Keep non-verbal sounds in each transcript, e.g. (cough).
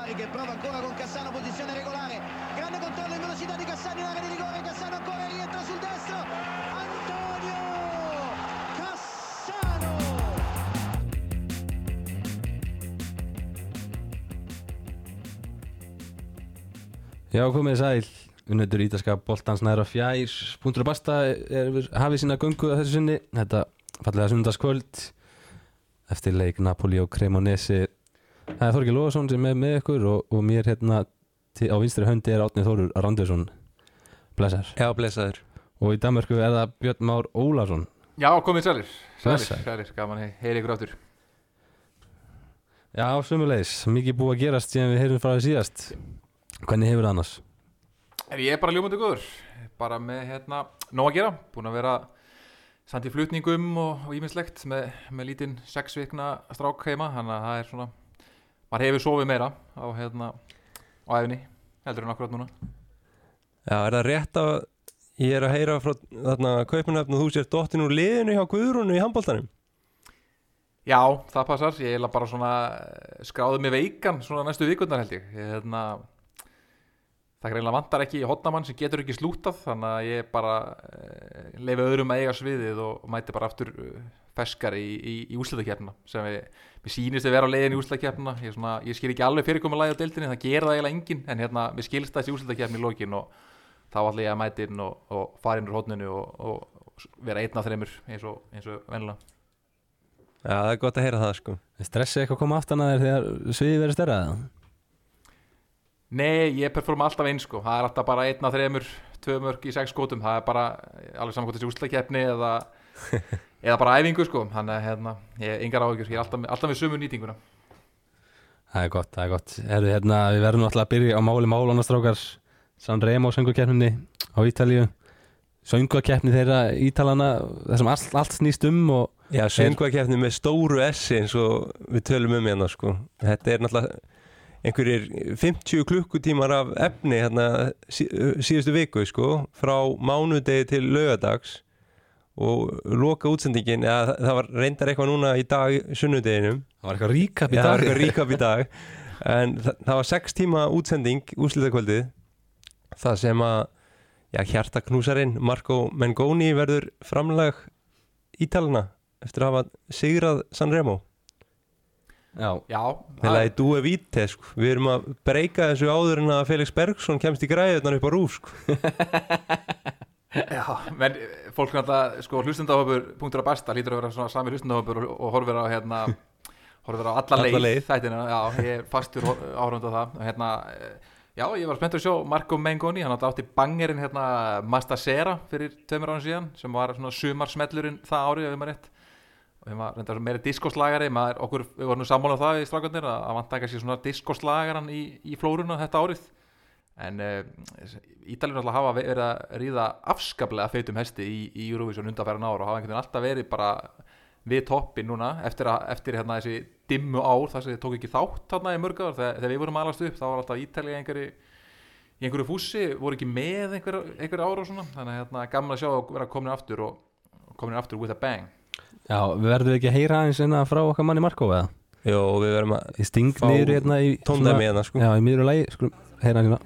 che prova ancora con Cassano posizione regolare. Grande controllo in velocità di Cassano in area di rigore. Cassano ancora rientra sul destro. Antonio Cassano! Já, komið sæl, unnöður ítalska boltans næra fjær, punktur og basta hafið sína göngu að þessu sinni, þetta fallega sundarskvöld eftir leik Napoli og Cremonesi. Það er Þorgil Lóðarsson sem er með ykkur og, og mér hérna til, á vinstri höndi er Átnið Þórur Randursson, blessar. Já, blessaður. Og í Danmarku er það Björn Már Ólarsson. Já, komið sælir. Sælir, sælir, gaman að heyri ykkur áttur Já, sömulegis, mikið búið að gerast síðan við heyrum frá því síðast. Hvernig hefur það annars? Er ég er bara ljómandi góður? Bara með hérna, nóg að gera. Búin að vera samt í flutningum og, og ímislegt með, með lítinn sex vikna strák heima Þannig að það er svona maður hefur sofið meira á hérna á æfni, heldur en akkurat núna. Já, er það rétt að ég er að heyra frá þarna kaupunöfn og þú sér dottin úr liðinu hjá Guðrúnu í handbóltanum Já, það passar, ég er bara svona eh, skráði mig veikan svona næstu vikundar held ég, hérna, það greinlega vantar ekki hotnamann sem getur ekki slútað þannig að ég bara uh, leifi öðrum að eiga sviðið og, mæti bara aftur uh, feskar í, í, í úslitakefna sem við, við sýnist að vera á leiðin í úslitakefna ég, ég skil ekki alveg fyrirkomulega á deildinni það gera það eiginlega enginn en hérna, við skilst þessi úslitakefni í lokin og þá ætla ég að mæti inn og, og fara inn úr hotninu og, og, vera einn af þreymur eins og, og vennilega Já, það er gott að heyra það sko. Stressið eitthvað að koma aftan að þér þegar sviðið verður stærra eða? Nei, ég performa alltaf eins sko. Það er alltaf bara einn af þreymur, tvö mörg í sex skotum Það er bara alveg saman hvort þessi úslakeppni eða, (laughs) eða bara æfingu sko. Þannig að hérna, ég er yngar áhugjur Ég er alltaf, alltaf með sömu nýtinguna. Það er gott, það er gott. Herðu, hérna, Við verðum náttúrulega að byrja á máli málunastrákar San Remo söngukeppninni á Ítalíu. Söngukeppni þeirra Ítalana Það sem allt, allt snýst um og Já, söngvakeppni með stóru S eins og við tölum um hérna sko. Þetta er náttúrulega einhverjir 50 klukkutímar af efni hérna sí, síðustu viku sko frá mánudegi til laugadags og loka útsendingin eða það var reyndar eitthvað núna í dag sunnudeginum. Það var eitthvað ríkap í Já, það var dag. eitthvað ríkap í (laughs) dag. En það, það var 6 tíma útsending úrslitakvöldið það sem að já, hjartaknúsarinn Marco Mengoni verður framlag ítalina eftir að hafa sigrað Sanremo Já, Já, það er dúi víte sko. Við erum að breyka þessu áður en að Felix Bergsson kemst í græðunar upp á rúf sko. (laughs) já. Menn fólk náttúrulega sko hlustendahópur punktur að basta Lítur að vera svona sami hlustendahópur og, og horfir á hérna Horfir á alla leið, leið. þættina. Já, ég er fastur áhrund á það. Hérna Já, ég var spenntur að sjá Marco Mengoni, hann átti bangerinn hérna Mastasera fyrir tveimur árið síðan sem var svona sumarsmellurinn það árið ef ég maður rétt. Og var reyndar meiri diskoslagari. Maður, okkur, við vorum nú sammála um það í strákarnir að að vant ekki svona diskoslagaran í, í flóruna þetta árið en uh, Ítalinn alltaf hafa verið að ríða afskaplega feitum hesti í, í Eurovision undanfæran ár og hafa einhvern veginn alltaf verið bara við toppin núna eftir, að, eftir hérna þessi dimmu ár þar sem þið tók ekki þátt þarna í mörg ár þegar, þegar við vorum alast upp þá var alltaf Ítalið einhverju í einhverju fússi, voru ekki með einhver, einhver ár og svona, þannig að hérna, gaman að sjá að vera komin aftur og komin aftur with a bang Já, við verðum ekki að heyra aðeins enna frá okkar manni Marko eða? Jó, við verðum að sting niður hérna í tóndæmi hérna sko. Já, í miður lagi, skulum heyra hérna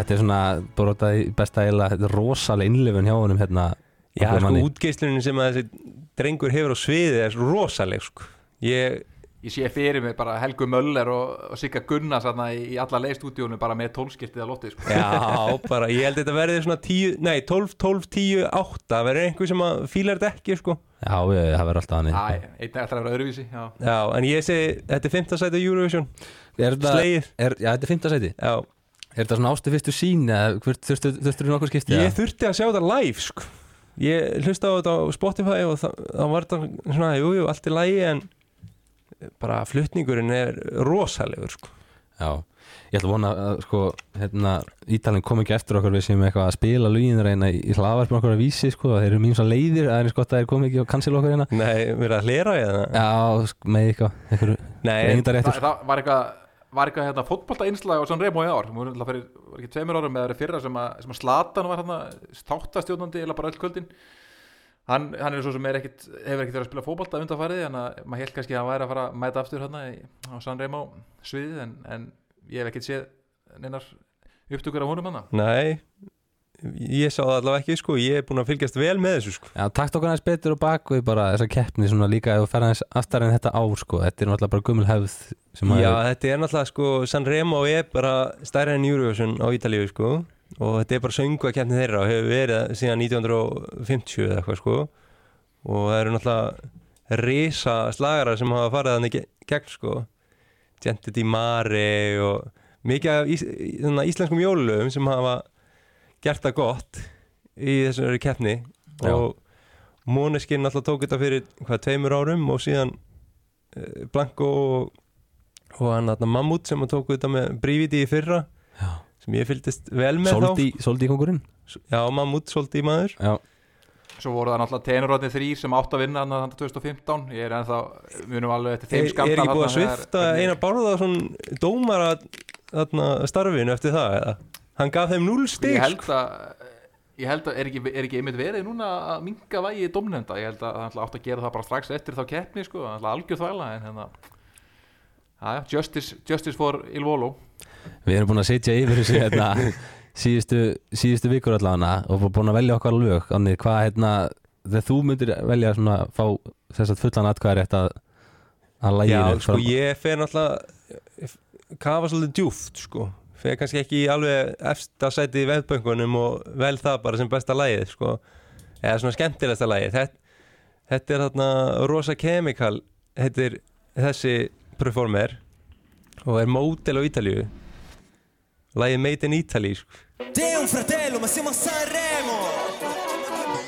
þetta er svona brotað í besta eila Þetta er rosalega innlifun hjá honum hérna Já, sko, manni. útgeislunin sem að þessi drengur hefur á sviði er rosaleg sko. Ég, ég sé fyrir mig bara Helgu Möller og, og Sigga Gunnars þarna í, í alla leiðstúdíunum bara með tólskiltið að lotti sko. já, bara, ég held að þetta verði svona 10, nei, 12, 12, 10, 8 Það verður einhver sem að fílar þetta ekki sko. Já, við, það verður alltaf hann Æ, einn eftir að vera öðruvísi já. Já, en ég segi, þetta er 5. sæti á Eurovision Er þetta, Slegið er, já, þetta er fymta sæti Já, Er þetta svona ástu fyrstu sín eða þurftur þurftur nokkuð skipti ég þurfti að sjá þetta live sko. ég hlusta á þetta á Spotify og það var þetta svona, jú, jú, allt í lægi en bara flutningurinn er rosalegur sko. Já, ég ætla að vona að sko, hérna, Ítalinn kom ekki eftir okkur við sem eitthvað að spila lögin reyna í, í hlaðvarp með okkur að vísi, sko, þeir eru mjög svo leiðir það er gott að þeir kom ekki og cancel okkur hérna. Nei, við erum að hlera í það Já, sko, með eitthvað, eitthvað Nei, það var eitthvað var eitthvað hérna, fótbolta innslag á San Remo í ár. Hún var, ekki tveimur árum eða fyrra sem að, að Slatan var hérna þáttastjónandi eða bara öll kvöldin. Hann, hann er svo sem er ekkit, hefur ekkert verið að spila fótbolta undanfarið en að maður held kannski að hann væri að fara að mæta aftur hérna á San Remo sviðið en, en ég hef ekkert séð neinar upptökur af honum hann Nei, ég sá það allavega ekki sko, ég er búin að fylgjast vel með þessu sko. Já, takt okkur aðeins betur og bak við bara þessa keppni svona líka ef þú fer aðeins aftar en þetta ár, sko. Þetta er náttúrulega bara gummul hefð Já, þetta er náttúrulega sko, San Remo er bara stærra en Eurovision á Ítalíu sko. Og þetta er bara söngu að keppni þeirra og hefur verið síðan 1950 eða eitthvað sko. Og það eru náttúrulega risa slagara sem hafa farið þannig gegn sko. Gente di Mare og mikið af ís, íslenskum jólulöfum sem hafa gert það gott í þessari keppni Já. og Måneskin alltaf tók þetta fyrir hvað, tveimur árum og síðan uh, Blanko og, og hann þarna Mammut sem að tók þetta með Brífiti í fyrra Já. sem ég fylgdist vel með Soldi, soldi kongurinn þá Já, Mammut, Soldi maður Já, Svo voru það náttúrulega tenurótni þrýr sem átt að vinna þannig 2015 Ég er ennþá, munum alveg eftir Er, þeim er skandal ekki búið að svifta eina bárða svona dómara þarna, starfinu eftir það eða? Hann gaf þeim núl stig Ég held sko. að Ég held að er ekki, er ekki einmitt verið núna að minga vægi í domnefnda, ég held að ætla átt að gera það bara strax eftir þá keppni sko, ætla algjör þvæla en hérna justice, justice for Il Volo. Við erum búin að setja yfir þessu hérna, (laughs) síðustu, síðustu vikur allavega og búin að velja okkar lög. Þannig hvað hérna, þegar þú myndir velja svona fá þess að fullan atkvæðar rétt að að lægir Já, sko ég fer náttúrulega kafa svolítið djúft sko fer kannski ekki alveg efsta sæti í veðböngunum og vel það bara sem besta lægið sko eða svona skemmtilegsta lægið þetta, þetta er þarna Rosa Chemical heitir þessi performer og er mótel á Ítalíu lægið Made in Italy sko. Un fratello, ma siamo a Sanremo!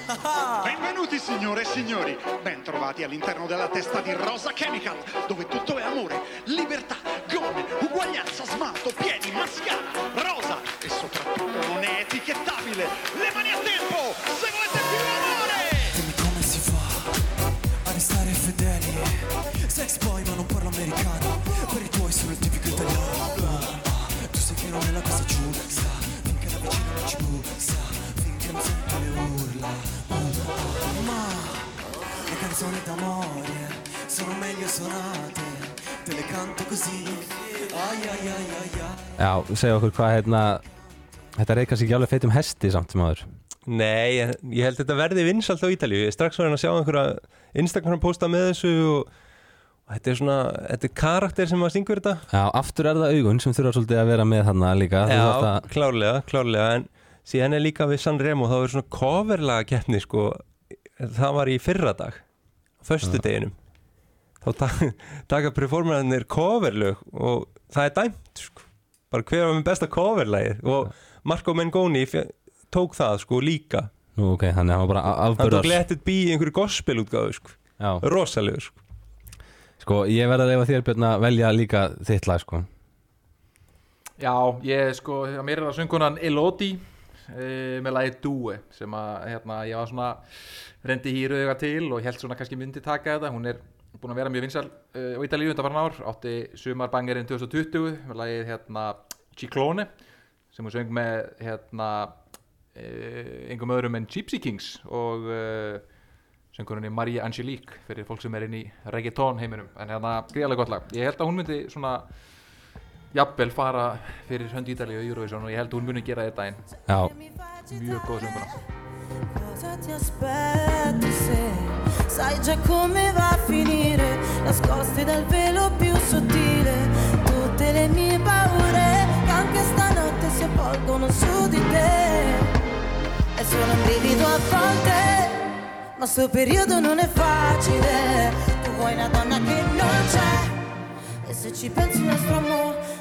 Benvenuti signore e signori, ben trovati all'interno della testa di Rosa Chemical, dove tutto è amore, libertà, gomme, uguaglianza, smalto, piedi, mascara, rosa e soprattutto non è etichettabile. Le mani a tempo, se volete più amore! Dimmi come si fa a restare fedeli Sex boy ma non parlo americano canzoni d'amore Sono meglio suonate Te le canto così. Ai ai ai ai ai. Já, segja okkur hvað hérna Þetta reykast ekki alveg feitum hesti samt sem aður Nei, ég held að þetta verði vinsalt á Ítalíu. Ég er strax var hann að sjá einhverja Instagram posta með þessu og, og þetta er svona, þetta er karakter sem að syngur þetta. Já, aftur er það augun sem þurfa svolítið að vera með þarna líka. Já, að- klárlega, klárlega. En síðan er líka við San Remo þá er svona coverlaga keppni sko. Það var í fyrra dag föstudeginum. Þá ta (laughs) taka performerarnir coverlög og það er dæmt sko. bara hver var með besta coverlagið? Og Marco Mengoni tók það sko líka. Nú, ok, þannig að hann var bara hann tók afbörðar Let It Be í einhverju gospel útgáðu sko. Já, rosalegur sko. Sko, ég verð að reyfa þér Björn að velja líka þitt lag, sko. Já, ég sko, mér er það söngunan Elodie e, með lagi Due sem að, hérna, ég var svona reyndi hýru auga til og held svona kannski myndi taka þetta, hún er búin að vera mjög vinsal uh, á Ítalíu undan farin ár, átti sumarbangerinn 2020 með lagið hérna Ciclone sem hún söng með hérna uh, engum öðrum en Gypsy Kings og söngurinn í Maria Angelique fyrir fólk sem er inn í reggaeton heiminum. En hérna gríðarlega gott lag. Ég held að hún myndi svona jafnvel fara fyrir hönd Ítalíu og Eurovision og ég held að hún muni gera þetta einn Já, mjög góð sönguna Cosa ti aspetto se sai già come va a finire, nascoste dal velo più sottile, tutte le mie paure che anche stanotte si avvolgono su di te. È solo un brivido a volte, ma sto periodo non è facile. Tu vuoi una donna che non c'è, e se ci pensi il nostro amore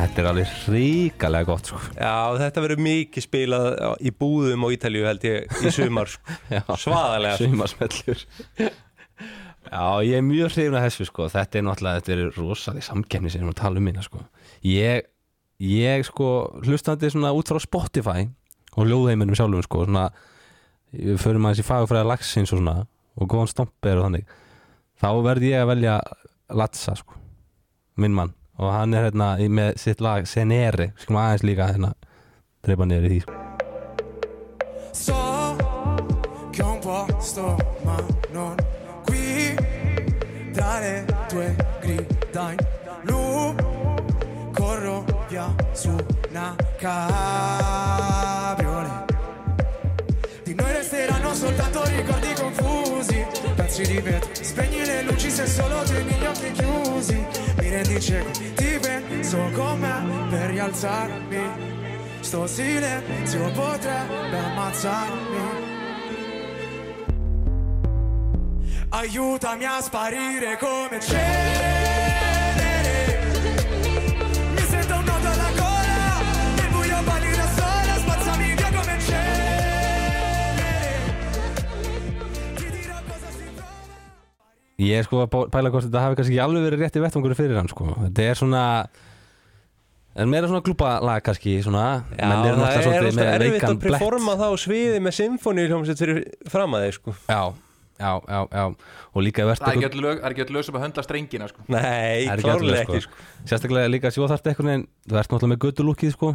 Þetta er alveg ríkalega gott sko. Já, þetta verður mikið spilað í búðum og ítælju held ég í sumar sko. (laughs) já, svaðalega. Sumarsmellur Já, ég er mjög hrifin að þessu sko. þetta er náttúrulega, þetta er rosalega samkemni sem við erum að tala um minna sko. Ég ég sko, hlustandi svona út frá Spotify og ljóðheiminum sjálfum sko svona, förum aðeins í fagfræða lagsins og svona og góðan stomper og þannig þá verð ég að velja Latsa sko, minn mann og hann er hérna með sitt lag Senere, skulum aðeins líka hérna dreipa niður í því sko. Solo tieni gli occhi chiusi. Mi rendi cieco Ti penso con me per rialzarmi. Sto silenzio potrebbe ammazzarmi. Aiutami a sparire come cenere Ég er sko að pæla hvort þetta hafi kannski ekki alveg verið rétti vettvangur fyrir hann sko. Þetta er svona En meira svona klúpalag kannski svona. Já, menn eru það náttúrulega er alltaf með erfitt að performa það á sviði með symfóni hljómsveit fyrir fram að þeir sko. Já, já, já, já. Og líka verðt Það er ekki öll lög, er lög sem að höndla strengina sko. Nei, er klárlega ekki sko. sko. Sérstaklega líka svo þarft eitthvað neginn Þú ert náttúrulega með göttulúkið sko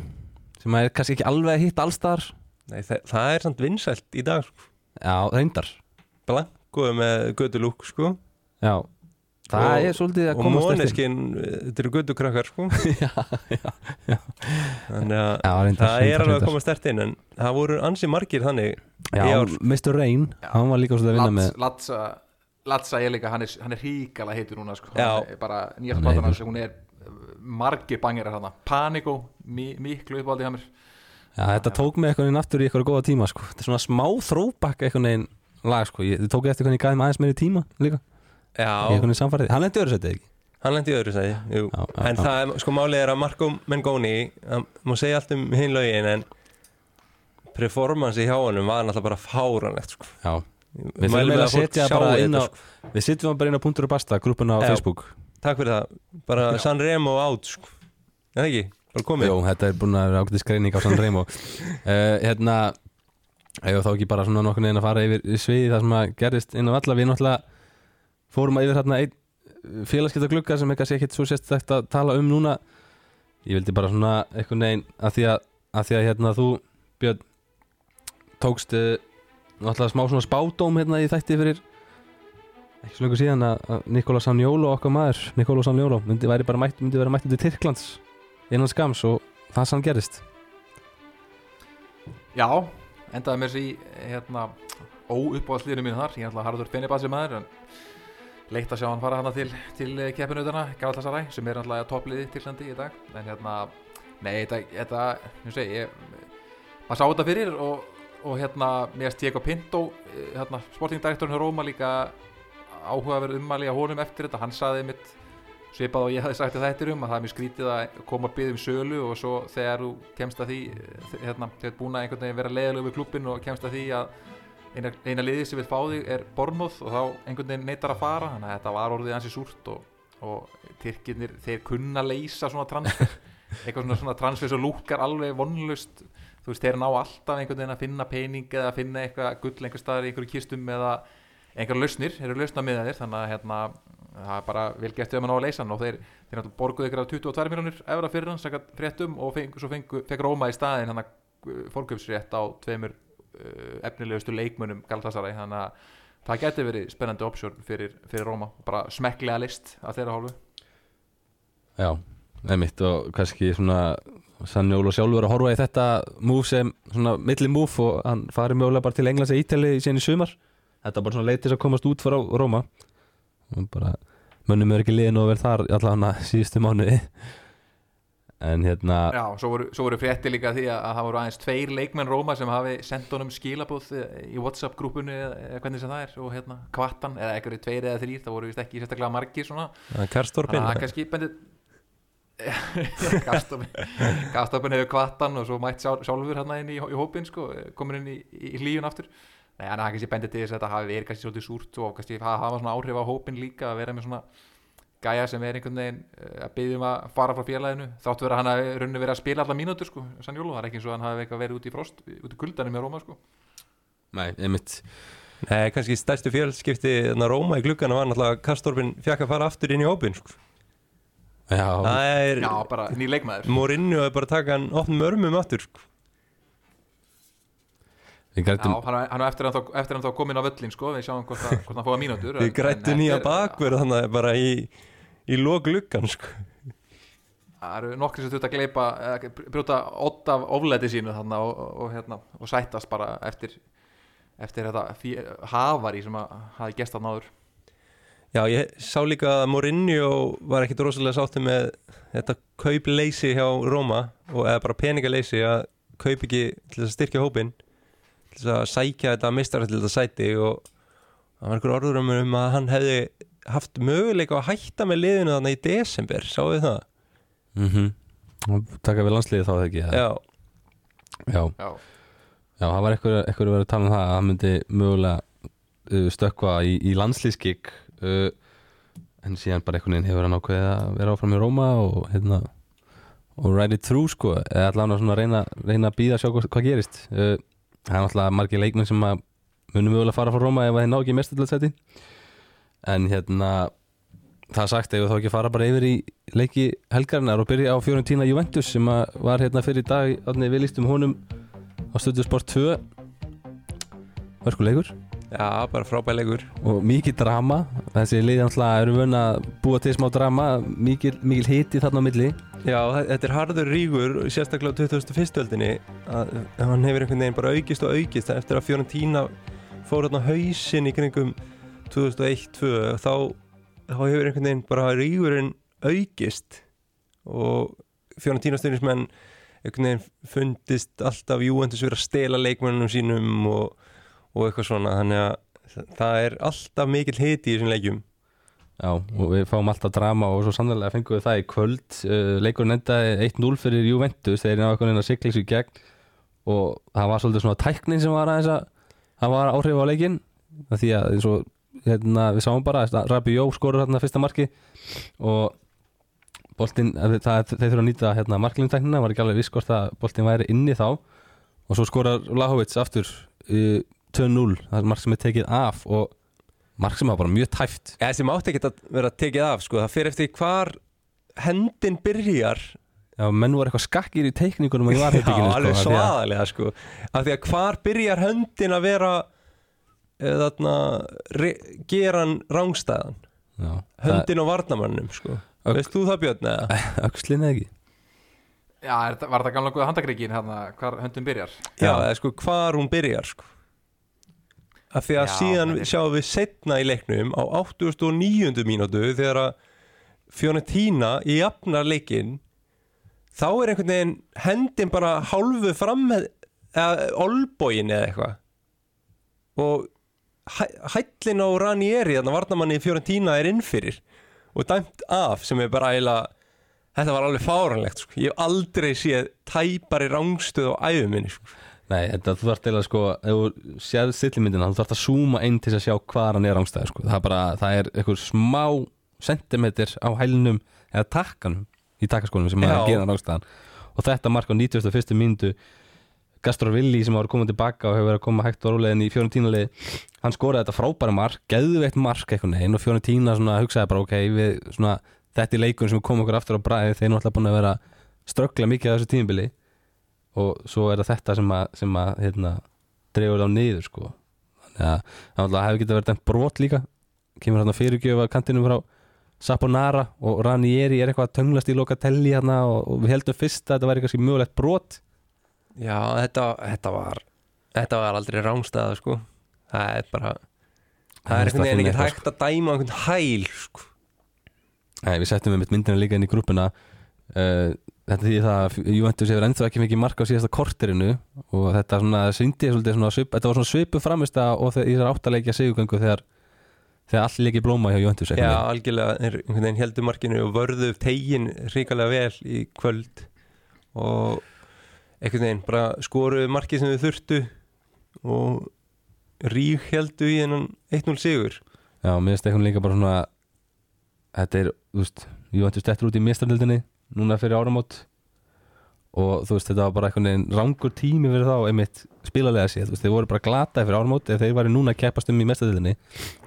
sem er kannski ekki alveg hitt allstar Nei, það, það er samt vinsælt í dag sko. Já, reyndar. Blanko með gödulúk sko Já, það Og- er svolítið að og komast eftir móneskin, þetta eru gödukrakkar sko (laughs) Já, já, já þannig að Já, reyndar, það er alveg að reyndar. koma stert inn en það voru ansi margir þannig í Já, ár Mr. Rain, hann var líka svolítið að vinna Lats, með Latsa, Latsa er líka, hann er, hann er hríkala heitur núna sko. Já. Hann er bara nýjast Hann er platan hans, hún er uh, margir bangir þarna, Panico mi, miklu uppáldi hjá mér Já, þetta tók mig eitthvað inn aftur í eitthvað góða tíma sko. Þetta er svona smá þróbakk eitthvað neginn lag sko. Ég, Þið tók eftir hvernig ég gæði mig aðeins meiri tíma líka Hann lendi öðru ekki? Hann lendi öðru sæði jú. Já, já, en það, er- sko málið er að Marco Mengoni hann má segja allt um hinn lögin en performance hjá honum var náttúrulega bara fáranlegt sko. Við þurfum að setja bara inn á sko. Við setjum bara inn á punktur og basta grúpuna á Já. Facebook. Takk fyrir það, bara San Remo out sko. En ekki, bara komið. Jó, þetta er búin að vera ákveðið skreining á San Remo. Uh, (laughs) Hérna Eða þá ekki bara svona nokkur neginn að fara yfir sviði það sem að gerðist inn á alla Við náttúrulega fórum að yfir hérna einn félagskipta glugga sem eitthvað sé ekkert svo sérstækt að tala um núna. Ég vildi bara svona eitthvað neginn að því að, að því að hérna þú Björn tókst uh, náttúrulega smá svona spádóm hérna í þætti fyrir ekki svo lengur síðan að, Nikola Sanjólo okkar maður, Nikola Sanjólo myndi, væri bara mætt, myndi vera mætt til Tyrklands innan skams og það sem gerist Já, endaði mér sér í hérna, óuppáðsliðinu mínu þar. Ég er alltaf harður Fenibasi maður en leitt að sjá hann fara hana til, til keppinutana Galatasaray sem er alltaf toppliði Tyrklandi í dag. En hérna, nei, þetta, þetta ég segi, maður sá þetta fyrir og, og hérna mér erst Diego Pinto eh, hérna, sportingdirektorinn hjá Róma líka áhugaverð ummæli á honum eftir þetta, hann saði mitt svipað og ég hafði sagt þetta um að það er mjög skrítið að koma að byggja um sölu og svo þegar þú kemst að því eh, hérna, þegar þú ert búin að einhvern veginn vera leiðilega við klubbin og kemst að því að eina, eina liði sem vil fá þig er Bornmoth og þá einhvern veginn neytar að fara þannig að þetta var orðið ansi súrt og, og Tyrkirnir, þeir kunna leysa svona transfer. (laughs) Eitthvað svona, svona transfer sem lúkar alveg vonlust þú veist, þeir ná alltaf einhvern veginn að finna pening eða að finna eitthvað gull einhver staðar í einhverju kistum eða einhverja lausnir, þeir eru lausna með þeir þannig að hérna, það er bara vel gert ef maður ná að leysa hann. Og þeir, þeir borguðu ykkur á 22 miljónir evra fyrir hann, sakað fréttum og feng, svo fengu, fekk Róma í staðin hann að fórköpsrétt á tveimur uh, efnilegustu leikmönum Galatasaray þannig að það geti verið spennandi option fyrir, fyrir Róma, bara smekklega list að þeirra hálfu. Já, einmitt og kannski svona Sannjólu sjálfur að horfa í þetta move sem svona milli move og hann farið mögulega bara til Englands eða Ítali síðan í sumar. Þetta er bara svona leitis að komast út frá Róma og bara mönnum er ekki liðin og verið þar allan að síðustu mánuði en hérna Já, svo voru, svo voru frétti líka af því að, að það voru aðeins tveir leikmenn Róma sem hafi sendt honum skilabóð í Whatsapp grúpunni eða, eða hvernig sem það er. Og hérna kvartan eða einhverju tveir eða þrýr það voru vist ekki sérstaklega margir svona. Karstorpin þannig að það kannski bendið Gastopin (laughs) hefur kvattan og svo mætt sjálf, sjálfur hérna inn í, í hópin sko, komin inn í, í, í hlíjun aftur. Nei, hann hafi kannski bendið til þess að þetta hafi verið kannski svolítið súrt og kannski hafa svona áhrif á hópin líka að vera með svona gæja sem er einhvern veginn eh, að byggja um að fara frá félaginu þáttu verið að hann hafi runni verið að spila alla mínútur sko, Sanjólu, það er ekki eins og hann hafi eitthvað verið út í frost út í kuldanum með Róma sko. Nei, einmitt. Nei, kannski stærstu fjölskipti þannig að Róma í gluggana var náttúrulega Kastorfin fjakk að fara aftur inn í hópin sko. Já, er Já, bara ný leikmaður. Mourinho er bara að taka hann opnum örmum aftur sko. við Já, grættum hann hann er eftir hann þá, eftir hann þá komin á völlin sko, við sjáum hvort, að, hann fóða mínútur Við en- grættu en nýja er- bakverð þannig að bara í, í lok gluggan sko. Það eru nokkri sem þurft að gleipa brjóta odd af oflæti sínu þarna og, og, hérna, og sættast bara eftir, eftir þetta hafari sem að hafi gest að náður Já, ég sá líka að Mourinho var ekkit rosalega sátti með þetta kaupleysi hjá Róma og eða bara peningaleysi að kaup ekki til þess að styrkja hópin til þess að sækja þetta mistara til þetta sæti og það var einhver orður um að hann hefði haft möguleika að hætta með liðinu þannig í desember, sáu þið það? mm Taka við landsliði þá þegar ekki? Eða? Já, Já, Já, já, það var eitthvað, eitthvað verið að tala um það að hann myndi mögulega uh, stökkva í, í landslískik uh, en síðan bara einhvern veginn hefur hann ákveðið að vera áfram í Róma og hérna og ride it through sko. Eða allavega svona að reyna, reyna að býða að sjá hvað, hvað gerist. Uh, það er náttúrulega margir leikmenn sem að munum mögulega fara frá Róma ef að þeir ná ekki mestarlega en hérna það sagt ef þá ekki fara bara yfir í leiki helgarinnar og byrja á Fiorentina Juventus sem var hérna fyrir dag. Við lístum honum á stöðu sport 2 Hörkuleikur já, bara frábæleikur og mikið drama. Þessi náttúrulega eru vön að búa til smá drama. Mikil, mikil hiti þarna á milli. Já, þe- þetta er harður rígur sérstaklega á 2001. öldinni að hann hefur einhvern veginn bara aukist og aukist eftir að Fiorentina fór hérna hausinn í kringum 2001-2002 þá, þá hefur einhvern veginn bara rígurinn aukist og Fiorentina styrnismenn einhvern veginn fundist alltaf Juventus vera að stela leikmennunum sínum og, og eitthvað svona þannig að það er alltaf mikill hiti í þessum leikjum. Já, og við fáum alltaf drama og svo sannlega fengum við það í kvöld. Uh, leikurinn endaði 1-0 fyrir Juventus þeir náðu einhvern veginn að sigla sig í gegn og það var svolítið svona tæknin sem var að það var áhrif á leikinn. Af því að eins og hérna, við sáum bara að Rabi Jó skorur hérna fyrsta marki og boltinn, það, þeir þurfa að nýta hérna, marklingtæknina, var ekki alveg viss hvort að boltinn væri inni þá og svo skorar Lahovits aftur uh, 2-0, það er mark sem er tekið af og mark sem var bara mjög tæft Ja, þessi mátti ekki að vera tekið af sko. það fyrir eftir hvar hendin byrjar Já, menn voru eitthvað skakkir í teikningunum og ég var (laughs) Já, hérna alveg sko, af því að- svaðalega sko. af því að hvar byrjar höndin að vera þarna gera hann rángstæðan Já, höndin á varnamannum sko. Veist þú það Björn eða? það (laughs) Öxlin eða ekki Já, er, þetta- var þetta gamla góða handakreikin hérna, hvar höndum byrjar? Já, eða sko hvar hún byrjar sko. af því að Já, síðan það er- sjáum við setna í leiknum á 89. mínútu þegar að Fiorentina í jafnar leikinn þá er einhvern veginn hendin bara hálfu fram með- eða olbóin eða eitthvað og hællin á Ranieri þannig að varnamanni Fiorentina er innfyrir og dæmt af sem er bara eiginlega þetta var alveg fáranlegt sko. ég hef aldrei séð tæpari rángstöð á æfuminni sko. Nei, þetta þú þarft eða sko ef þú séð stillimyndina þú þarft að zooma inn til að sjá hvað hann er ángstæði sko. það er það er eitthvað smá sentimeter á hælnum eða takkanum í takkaskónum sem Já. að gera ángstæðan og þetta mark á 91. mínútu Gastor Willi sem var komið tilbaka og hefur verið að koma hægt og rólegin í Fiorentína hann skoraði þetta frábæra mark, geðveitt mark eitthvað neginn og Fiorentína svona hugsaði bara ok, við svona, þetta er leikun sem kom okkur aftur á bræði, þeir alltaf búin að vera ströggla mikið á þessu tímabili og svo er það þetta sem að, sem að hérna, dreifur þá niður sko. þannig að það náttúrulega hefði getið verið dæmt brot líka kemur hérna fyrirgjöfa kantinum frá Saponara og Ranieri er eitthvað að tönglast í Locatelli hérna og, og við heldum fyrst að þetta væri kannski mögulegt brot Já, þetta, þetta var þetta var aldrei rángstæða sko. Það er bara það er einhvern veginn ekki hægt að dæma einhvern hæl sko. Nei, við settum við myndina líka inn í grúppuna. Uh, þetta því það að Juventus hefur ennþá ekki mikið mark á síðasta korterinu og þetta svona syndi svona svip, þetta var svona svipu framist og þegar í þessar áttaleikja sigugöngu þegar þegar allir leikir blóma hjá Juventus Já, algjörlega er einhvern veginn heldur markinu og vörðu tegin ríkalega vel í kvöld og einhvern veginn bara skoruðu markið sem við þurftu og rík heldu í hennan 1-0 sigur. Já, mér finnst eitthvað líka bara svona Þetta er, þú veist Juventus dettur út í mistardildinni núna fyrir áramót og þú veist, þetta var bara einhvern veginn rangur tími fyrir þá einmitt spilalega séð, þú veist, þeir voru bara glataði fyrir áramót ef þeir væri núna að keppast um í mestardildinni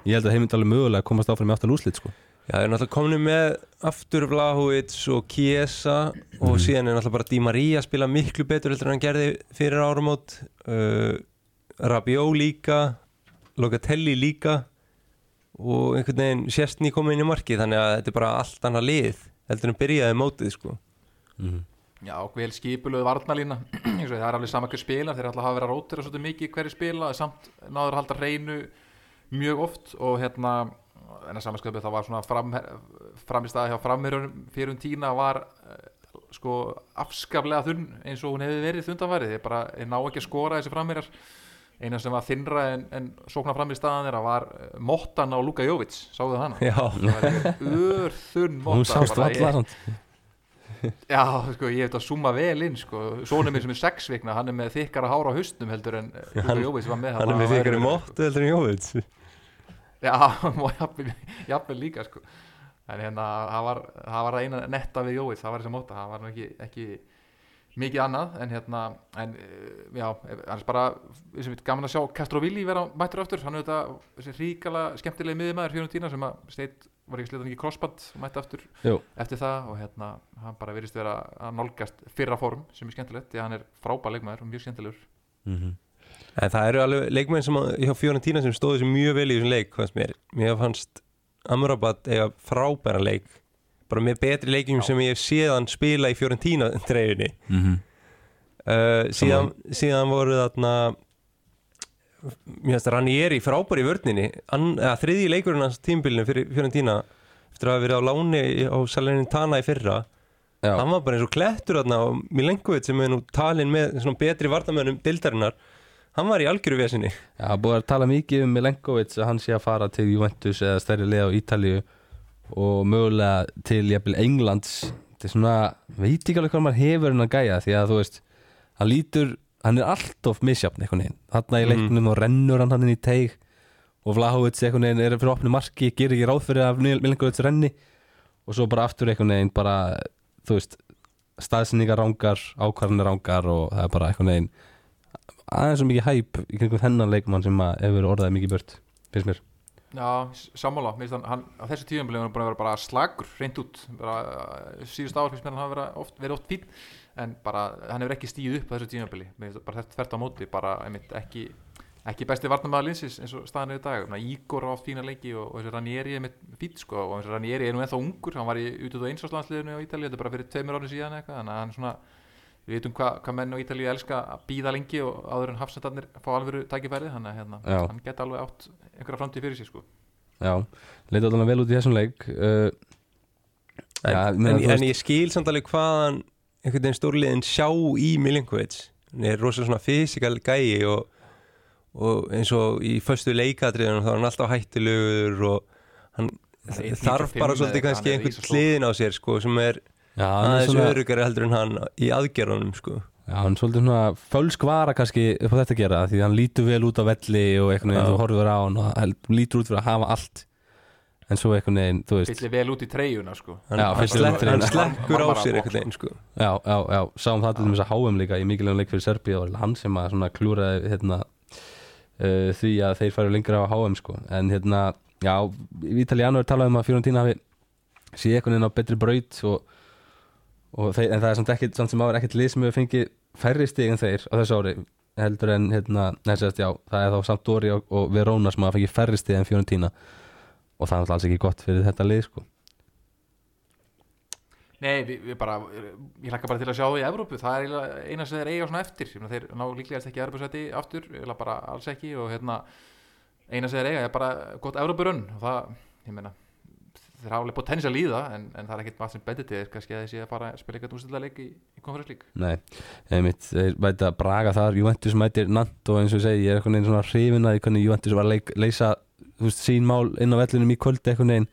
ég held að alveg mögulega komast áfram í áttal úrslit sko. Já, þeir eru náttúrulega komin með aftur Vlahovic og Kiesa og síðan er náttúrulega bara Di Maria að spila miklu betur heldur en hann gerði fyrir áramót. Uh, Rabiot líka Locatelli líka og einhvern veginn sérstni komið inn í markið þannig að þetta er bara allt annað lið heldur en byrjaði mótið sko. Já, vel skipulöðu varnalína (clears throat) Eins og það er alveg sama hver spilar þeir að hafa verið að rótira svolítið mikið hverju spila samt náður að halda hreinu mjög oft og hérna en að samanskapið það var svona fram, framistæði hjá framherjum fyrir um tína var eh, sko afskaplega þunn eins og hún hefði verið þundanfærið þeir bara þeir ná ekki að skora þessi framherjar. Eina sem var þinnra en, en sóknar fram í staðan þeirra var eh, Mottan á Luka Jovic, sáðu hana? Valla samt. Já, sko, ég hef þetta að zooma vel inn sko. Sónum minn sem er sex vikna, hann er með þykkara hára á haustum heldur en Luka hann- Jóvits var með hann er með fyrir móttu heldur en Jóvits Já, (laughs) og jafnvel líka sko. En hérna, það var, það var eina netta við Jóvits, það var þessi móta það var ekki, ekki mikið annað en hérna, en eh, já annars bara, þessum við gaman að sjá Castrovilli vera mættur aftur, hann er þetta þessi ríkala skemmtilegi miðumæður fjörnum tína sem að steit, var ekki slitað ekki crossband mætti aftur Jú. eftir það og hérna, hann bara virðist vera að nálgast fyrra form sem er skemmtilegt því að hann er frábær leikmaður og mjög skemmtilegur Mhm. En það eru alveg leikmenn sem að- hjá Fiorentina sem stóðu sér mjög vel í þessum leik fannst mér. Mér fannst Amrabat eiga frábæra leik. Bara með betri leikjum sem ég hef séðan spila í Fiorentina (laughs) treyjunni. Mhm. uh, síðan, síðan voru þarna mér finnst að Ranieri frábær í eða, þriðji leikurinn hans tímbilinu fyrir Fiorentina eftir að hafa verið á láni á Salernitana í fyrra. Já. hann var bara eins og þarna og Milenkovic sem er nú talin með betri vartamönnum dildarinnar hann var í algjöru vesinni Já, búið að tala mikið um Milenkovic að hann sé að fara til Juventus eða stærri leið á Ítalíu og mögulega til jafnvel Englands. Þetta er svona, veit ekki alveg hvað maður hefur hann að gæja því að þú veist hann lítur, hann er alltof misjafn einhvern veginn, þarna í Mhm. leiknum og rennur hann hann inn í teig og Vlahovic einhvern veginn er fyrir opni marki gerir ekki ráð fyrir að Milenkovic renni og svo bara aftur einhvern veginn bara, þú veist staðsendingar rángar, ákvarðanir rángar og það er bara einhvern veginn aðeins svo mikið hæp í kringum þennan leikmann sem hefur orðað mikið bört finnst mér. Já, sammála, mér finnst hann, á þessu tíðanbili hann búin að vera bara slagur, reynd út. Uh, síðust ár finnst mér hann hafa verið oft, fín en bara, hann hefur ekki stíð upp á þessu finnst bara þvert á móti bara, einmitt, ekki, ekki besti varnamæða linsins eins og staðan er í dag. Ígor á fína leiki og, og Ranieri er með fín sko, og Ranieri er nú ennþá ungur. Hann var í út út á Ítalíu þetta er bara fyrir tveimur árið síðan eitthvað þannig að hann svona við veitum hvað hva menn á Ítalíu elska að býða lengi og áður en hafsendarnir fá alvöru tækifærið þannig að hérna, hann geti alveg átt einhverja framtíð fyrir sig sko. Já, leita alveg vel út í þessum leik uh, en, Já, en, þú en ég skil samt alveg hvaðan einhvern veginn stórliðin sjá í Milenkovic hann er rosalega svona fysikal gæi og, og eins og í föstu leikadriðunum þá er hann alltaf hættulegur og hann þarf 95 bara svolítið kannski hann er einhvern hliðin á sér sko sem er Já, hann er svona, örugari heldur en hann í aðgerðunum sko já, hann er svolítið svona fölsk vara kannski upp á þetta að gera því hann lítur vel út á velli og einhvern veginn Já. þú horfur á hann og hann lítur út fyrir að hafa allt en svo einhvern veginn, þú veist fyllir vel út í treyjuna sko hann, Já, hann, umferðin. hann slekkur á sér einhvern veginn sko Já, já, já, sáum það til þess að HM líka í mikilvægum leik fyrir Serbíu og hann sem að svona klúraði hérna, uh, því að þeir færu lengra á HM sko. en hérna, já, Vitaliano er talað um að Fiorentina hafi sé einhvern veginn á betri braut og þeir, en það er samt ekki samt sem áður ekkert lið sem hefur fengið færri stig en þeir á þessu ári heldur en hérna, næsast, já, það er þá Sampdori og, og Verona sem hafa fengið færri stig en Fiorentina. Og það er alls ekki gott fyrir þetta lið sko. Nei, við, við bara, ég hlakka bara til að sjá það í Evrópu, það er eina sem þeir eiga svona eftir, meina, þeir ná líklegast ekki Evrópusæti aftur, eða bara alls ekki. Og hérna, eina sem þeir eiga er bara gott Evrópurönn og það, ég meina þeir hafa alveg potensial í það en, en það er ekkert maður sem betið til þess kannski að þeir sé að fara að spila eitthvað úrstæðlega leik í, í konferenslík Nei, einmitt, þeir mæti að braga þar Juventus mætir Nant og eins og ég segi, ég er einhvern veginn svona hrifin að Juventus var að leik, leysa veist, sín mál inn á vellinum í kvöldi einhvern veginn.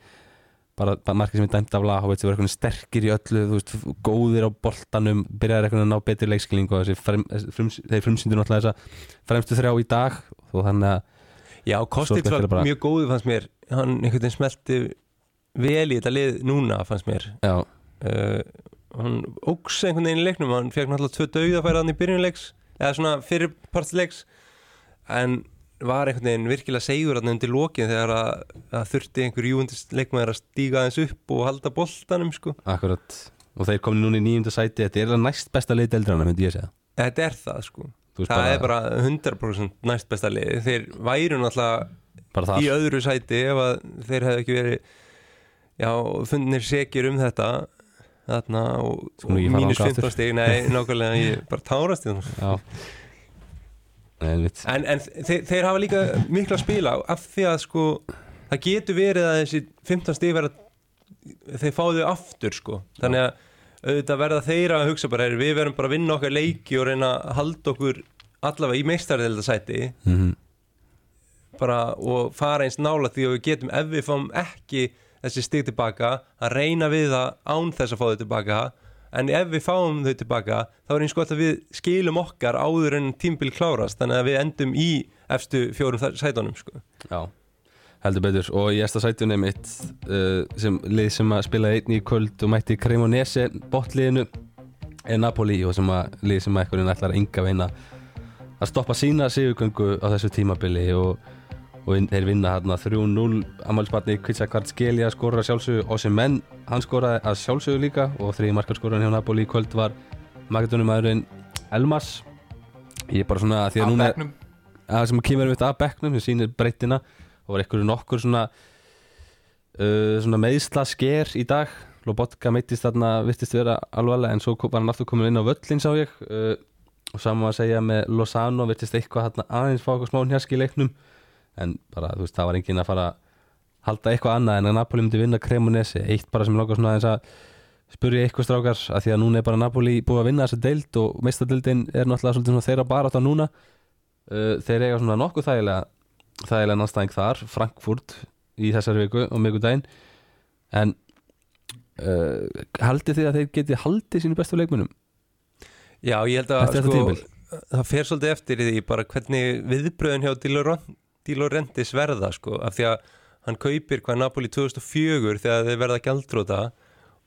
Bara, bara markið sem er dæmt af Lahovits voru einhvern veginn sterkir í öllu veist, góðir á boltanum byrjaði einhvern veginn að ná betri leikskilning og frums, þeir frumsýndur náttúrulega þessa fremstu þrjá í dag og þannig að Já, Kostic var er mjög góðu fannst mér. Hann einhvern veginn smelti vel í þetta lið núna fannst mér. Já, uh, Hann óks einhvern veginn í leiknum Hann fekk náttúrulega tvö dauðafæra hann í byrjunleiks Eða svona fyrirpartsleiks En var einhvern veginn virkilega segur hann undir lokin Þegar að, að þurfti einhver júundist leikmaður að stíga aðeins upp og halda boltanum sko. Akkurat. Og þeir komin núna í nýjunda sæti þetta er næst besta lið deildrana, myndi ég segja. Þetta er það sko. Það er bara 100% næst besta lið. Þeir væru náttúrulega bara í öðru sæti ef að þeir hefðu ekki verið já, fundnir sekir um þetta þarna og, og mínus þangað 15 stig. Nei, (laughs) nákvæmlega, ég bara tárast í það en, en þeir, þeir hafa líka miklu að spila af því að sko það getur verið að þessi 15 stig verða þeir fá þau aftur sko. Þannig að auðvitað verða þeir að hugsa bara "Heyrðu, við verðum bara að vinna okkar leiki og reyna að halda okkur allavega í meistarðildasæti Mhm. bara og fara eins nála því að við getum ef við fáum ekki þessi stig tilbaka að reyna við það án þess að fá þau tilbaka en ef við fáum þau tilbaka þá er eins gott að við skilum okkar áður en tímbil klárast þannig að við endum í efstu fjórum sætunum sko. Já, heldur betur og í eftir sætunni mitt uh, sem lið sem að spila einn í kvöld og mætti Cremonese botliðinu er Napoli og sem að lið sem að einhvern veginn ætlar enga veina að stoppa sína sigurgöngu á þessu tímabili og, og þeir vinna hérna 3-0 ammálsbarni Kvitsa Kvartskelia skora að sjálfsögðu og sem menn. Hann skoraði að sjálfsögðu líka og þriði markarskoran hjá Napoli í kvöld var magadunumæðurinn Elmas. Ég er bara svona að því að núna að sem kemur um þetta af bekknum sem sýnir breytina og var einhverju nokkur svona uh, svona meðsla sker í dag. Lobotka meittist þarna vittist vera alvarlega en svo var hann aftur komin inn á völlin sá ég. Uh, og saman að segja með Lozano vittist eitthvað þarna aðeins fá eitthvað smá njaski í leiknum en bara þú veist það var enginn að fara að halda eitthvað annað en að Napoli myndi vinna Cremonese. Eitt bara sem langar svona aðeins að spurja eitthvað strákar að því að núna er bara Napoli búið að vinna þessa deild og meistadildin er náttúrulega svolítið svona þeirra bara átt núna. Uh, þeir eiga svona nokkuð þægilega þægilega náttstæðing þar, Frankfurt í þessari viku og mikuludaginn en uh, haldið þið að þeir geti haldið sínu bestu leikmunum Já, ég held að sko, það fer svolítið eftir í því bara hvernig viðbröðin hjá Di Laurent- Di Laurentiis verða sko, af því að hann kaupir hvað Napoli 2004 þegar þeir verða gjaldróta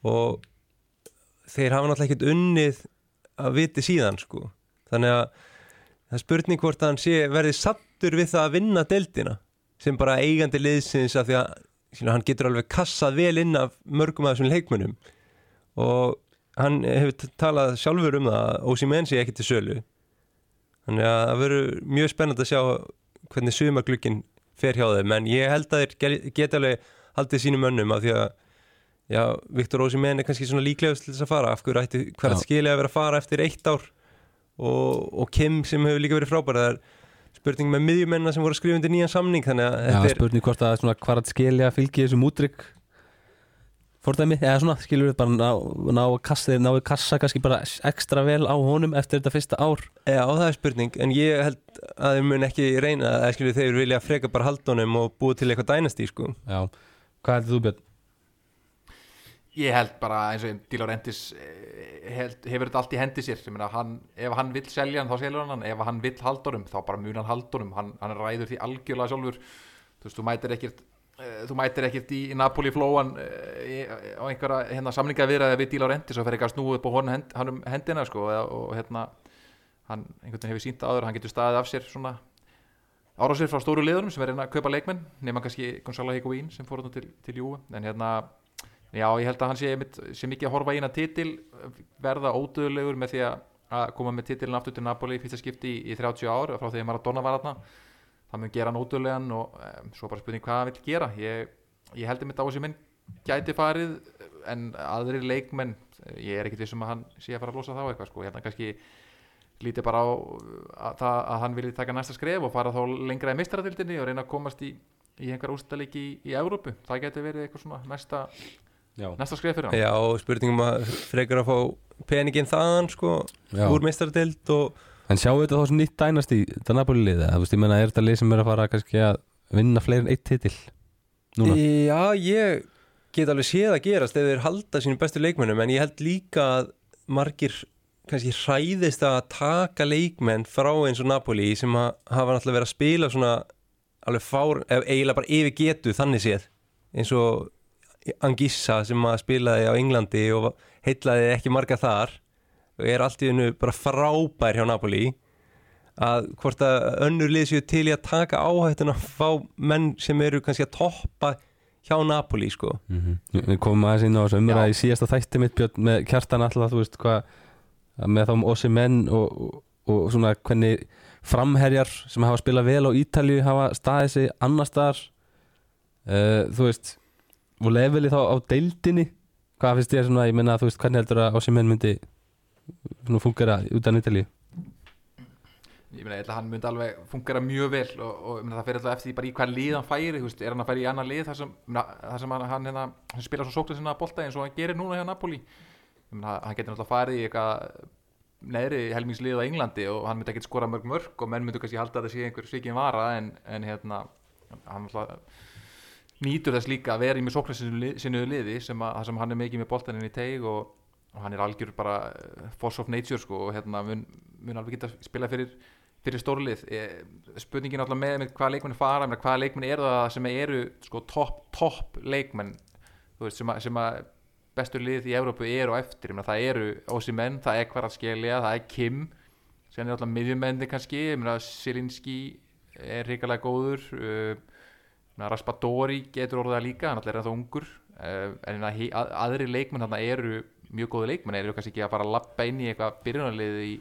og þeir hafa náttúrulega ekkert unnið að viti síðan sko. Þannig að það spurning hvort hann sé verði sattur við það að vinna deildina sem bara eigandi liðsins af því að skilur, hann getur alveg kassað vel inn af mörgum af þessum leikmönnum. Og hann hefur talað sjálfur um það að Ósimenn sé ekki til sölu. Þannig að það verður mjög spennandi að sjá hvernig sumaglukkin fer hjá þeim en ég held að þeir geta alveg haldið sínum mönnum af því að já, Viktor Ósimenn er kannski svona líklegast til þess að fara. Af hverju ætti hvert skilja að vera að fara eftir eitt ár? Og, og Kim sem hefur líka verið frábæra það er spurning með miðjumenna sem voru að skrifa undir nýjan samning þannig að Já, spurning hvort að svona hvar að skilja fylgi þessum útrygg fordæmi, eða svona skilur við bara ná, ná að kassa, þeir náðu kassa kannski bara ekstra vel á honum eftir þetta fyrsta ár. Já, það er spurning, en ég held að þeir mun ekki reyna að skilju þeir vilja freka bara haldunum og búa til eitthvað dænastí sko. Já, hvað heldur þú Björn? Ég held bara eins og Di Laurentiis eh, held, hefur þetta allt í hendi sér. Meina, hann, ef hann vill selja hann þá selja hann ef hann vill haldunum þá bara mun hann haldunum hann, hann ræður því algjörlega sjálfur. Þú veist, þú mætir ekkert þú mætir ekkert í, í Napoli flóan eh, á einhverja hérna, samlinga viðraði við Di Laurentiis og fer ekki að snúa upp á honum hend, hann um hendina sko, og, og hérna hann einhvern veginn hefur sínt áður, hann getur staðið af sér svona árásir frá stóru liðunum sem er reyna að kaupa leikmenn nema kannski Gonzalo Higuaín sem fór þarna til, til Júi en hérna Já, ég held að hann sé, einmitt- sé mikið að horfa í eina titil verða ódöðulegur með því að koma með titilin aftur til Napoli fyrsta skipti í, í 30 ár frá því að Maradona var þarna það mun gera hann ódöðulegan og um, svo bara spurning hvað hann vil gera. Ég, ég held einmitt á þessi minn gæti farið en aðrir leikmenn ég er ekkit vissum að hann sé að fara að losa þá eitthvað sko, hérna kannski lítið bara á að, það, að hann vilji taka næsta skref og fara þá lengra í meistaradildinni og reyna að komast í, í einhver úrstaleiki í, í Evrópu. Það gæti verið eitthvað svona næsta næsta skref fyrir hann. Já, spurningum að frekar að fá peningin þaðan sko, Já. úr meistardeild og En sjáu þetta þá sem nýtt dænast í Napoli liða, þú veist, ég menna, er þetta lið sem er að fara kannski að vinna fleiri en eitt titil núna? Já, ég get alveg séð að gerast ef þeir halda sínum bestu leikmennum en ég held líka að margir kannski hræðist að taka leikmenn frá eins og Napoli sem hafa náttúrulega verið að spila svona alveg fár, eiginlega bara yfir getu þannig séð. Eins og Angissa sem að spilaði á Englandi og heitlaði ekki marga þar og er allt í hennu bara frábær hjá Napoli að hvort að önnur lið séu til í að taka áhættuna að fá menn sem eru kannski að toppa hjá Napoli sko. Mm Við komum aðeins inn á þessu umræða Já. í síðasta þætti mitt Björn með kjartan alltaf, þú veist hvað með þá Ossi menn og, og, og svona hvernig framherjar sem hafa spilað vel á Ítalju hafa staðið sig annar staðar. Uh, þú veist og leveli þá á deildinni hvað finnst þér svona, ég menna þú veist hvernig heldur að Ossi menn myndi fungera utan Ítalju ég meina, ég held að hann myndi alveg fungera mjög vel og, og meina, það fyrir alltaf eftir í hvað lið hann færi, veist, er hann að færi í annar lið þar sem, meina, þar sem hann, hann, hérna, hann spila svo sókla sinna bolta eins og hann gerir núna hjá Napoli? Meina, hann getur náttúrulega farið í eitthvað neðri helmingslið á Englandi og hann myndi ekkert skora mörg mörg og menn myndi kannski halda að það sé einhver svikin vara en, en hérna hann náttúrulega nýtur þess líka að vera í með sókla sinnu liði sem, að, sem hann er mikið með boltaninn í teig og, og hann er algjör bara eh, force of nature sko og hérna mun, mun alveg geta spila fyrir fyrir stórlið Eh, spurningin alltaf með, með hvaða leikmenn fara með hvaða leikmenn eru það sem eru sko topp top leikmenn veist, sem, að, sem að bestur lið í Evrópu eru á eftir, ég meina, það eru Ósimenn, það er Kvaratskhelia, það er Kim sem er alltaf miðjumenni kannski Silinski er hrikalega góður ég meina, Raspadori getur orðað líka hann alltaf er ennþá ungur. En að, aðri leikmenn eru mjög góðu leikmenn, eru kannski ekki að fara að lappa inn í eitthvað byrjunarlið í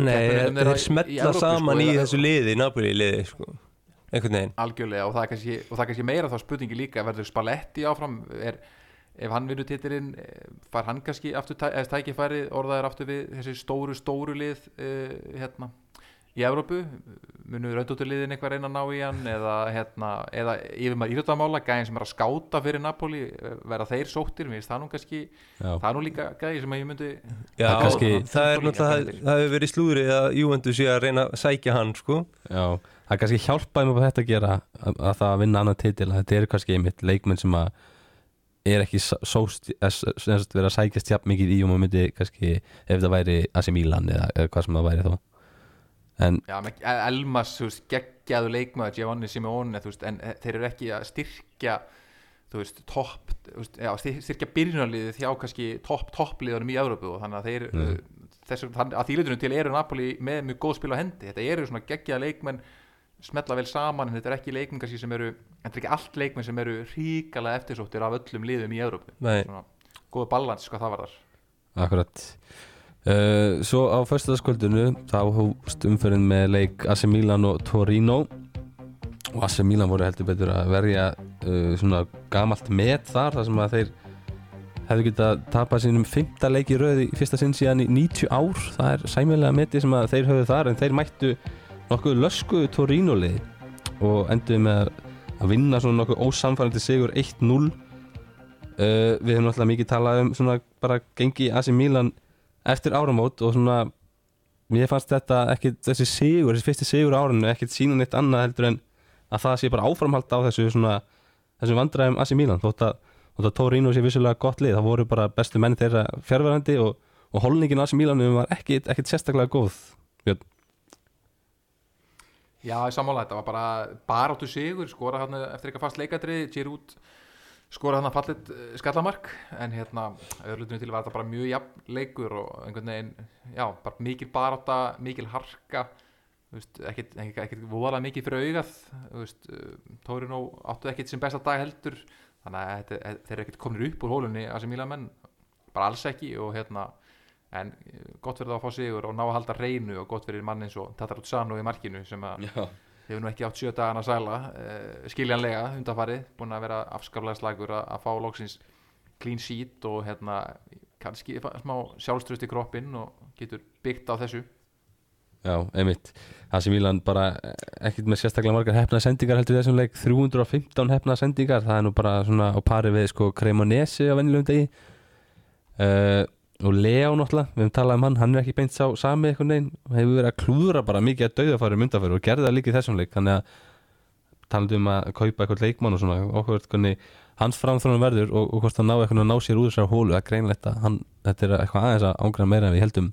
Nei, þeir smetla Evrópu, saman sko, í þessu liði, Napoli liði sko. einhvern veginn algjörlega og það er kannski, og það er kannski meira þá spurningi líka verður Spalletti áfram er, ef hann vinur titilinn eh, fær hann kannski aftur eða tækifæri orðaðir aftur við þessi stóru stóru lið uh, hérna í Evrópu? Munur raundótturliðin eitthvað reyna að ná í hann eða, hérna, eða yfir maður íþjóttamála gæðin sem er að skáta fyrir Napoli eh, verða þeir sóttir, mér finnst það nú kannski Já. það er nú líka gæði sem að ég myndi Já, Það kannski- það er náttúrulega, það- það hefur verið slúðrið að Juventus sé að reyna að sækja hann sko. Já, það er kannski hjálpaði mér på þetta að gera að, að það að vinna annan titil. Þetta eru kannski einmitt leikmenn sem að er ekki sóst eh, verið að sækjast jafn mikið í og maður myndi kannski ef það væri AC Milan eða, eða hvað sem það væri þá en Já, Elmas, þú veist, geggjaðu leikmaður Giovanni Simeone, þú veist, en eh, þeir eru ekki að styrkja þú veist, topp, styrkja byrjunarliðið hjá kannski topp, toppliðunum í Evrópu og þannig að þeir Nei. uh, þessum, að þýlutunum til eru Napoli með mjög góð spil á hendi, þetta eru svona geggjaða leikmenn smetla vel saman, en þetta er ekki leikmenn kannski sem eru, þetta er ekki allt leikmenn sem eru ríkalega eftirsóttir af öllum liðum í Evrópu Nei. svona, góða balans, hvað það var þar akkurat uh, Svo á föstudagskvöldinu þá hófst umferðin með leik AC Milan og Torino. Og AC Milan voru heldur betur að verja uh, svona gamalt met þar þar sem að þeir hefðu getað tapað sínum fymta leik í röð í fyrsta sinn síðan í 90 ár. Það er sæmilega metið sem að þeir höfðu þar en þeir mættu nokkuð löskuðu Torino lið og enduðu með að vinna svona nokkuð ósamfærandi sigur 1-0 Uh, við höfum náttúrulega mikið talað um svona bara gengi AC Milan eftir áramót og svona mér fannst þetta ekki, þessi sigur þessi fyrsti sigur árinu, ekkert sína neitt annað heldur en að það sé bara áframhald á þessu svona, þessum vandræðum AC Milan þótt að, að Torino sé vissulega gott lið það voru bara bestu menn þeirra fjárverandi og, og holningin AC Milan var ekkit, ekkit sérstaklega góð Björn. Já, ég sammála, þetta var bara baráttu sigur, skora hann eftir eitthvað fast leikadrið, Giroud skora hann að fallit skallamark en hérna, öðrulutinu til var þetta bara mjög jafn leikur og einhvern veginn já, bara mikil barátta, mikil harka ekkit voðalega mikið fyrir augað þú veist, Tórinu áttu ekkit sem besta dag heldur þannig að þetta, þeir eru ekkit komin upp úr hólunni að sem menn, bara alls ekki og hérna en eh, gott það að fá sigur og ná að halda reynu og gott fyrir mann eins og Tatar Utsano í markinu sem að. Hefur nú ekki átt sjö dagana sæla uh, skiljanlega undanfarið búin að vera afskaplega slagur að, að fá loksins clean sheet og hérna kannski smá sjálfströst í kroppinn og getur byggt á þessu. Já, einmitt. AC Milan bara ekkert með sérstaklega margar hefnaða sendingar heldur þessum leik. 315 hefnaða sendingar það er nú bara svona á pari við sko Cremonese á venjulegum degi. Uh, og Leo náttúrulega, við hefum talað um hann hann er ekki beint sá sami einhvern veginn. Og hefur verið að klúðra bara mikið að dauðafæri myndafæri og gerði það líka í þessum leik. Þannig að talandi um að kaupa eitthvað leikmann og svona okkur hvernig hans framþrónum verður og, og hvort hann ná eitthvað að ná sér úr þessar hólu að hann, þetta er eitthvað aðeins að ángræða meira en við heldum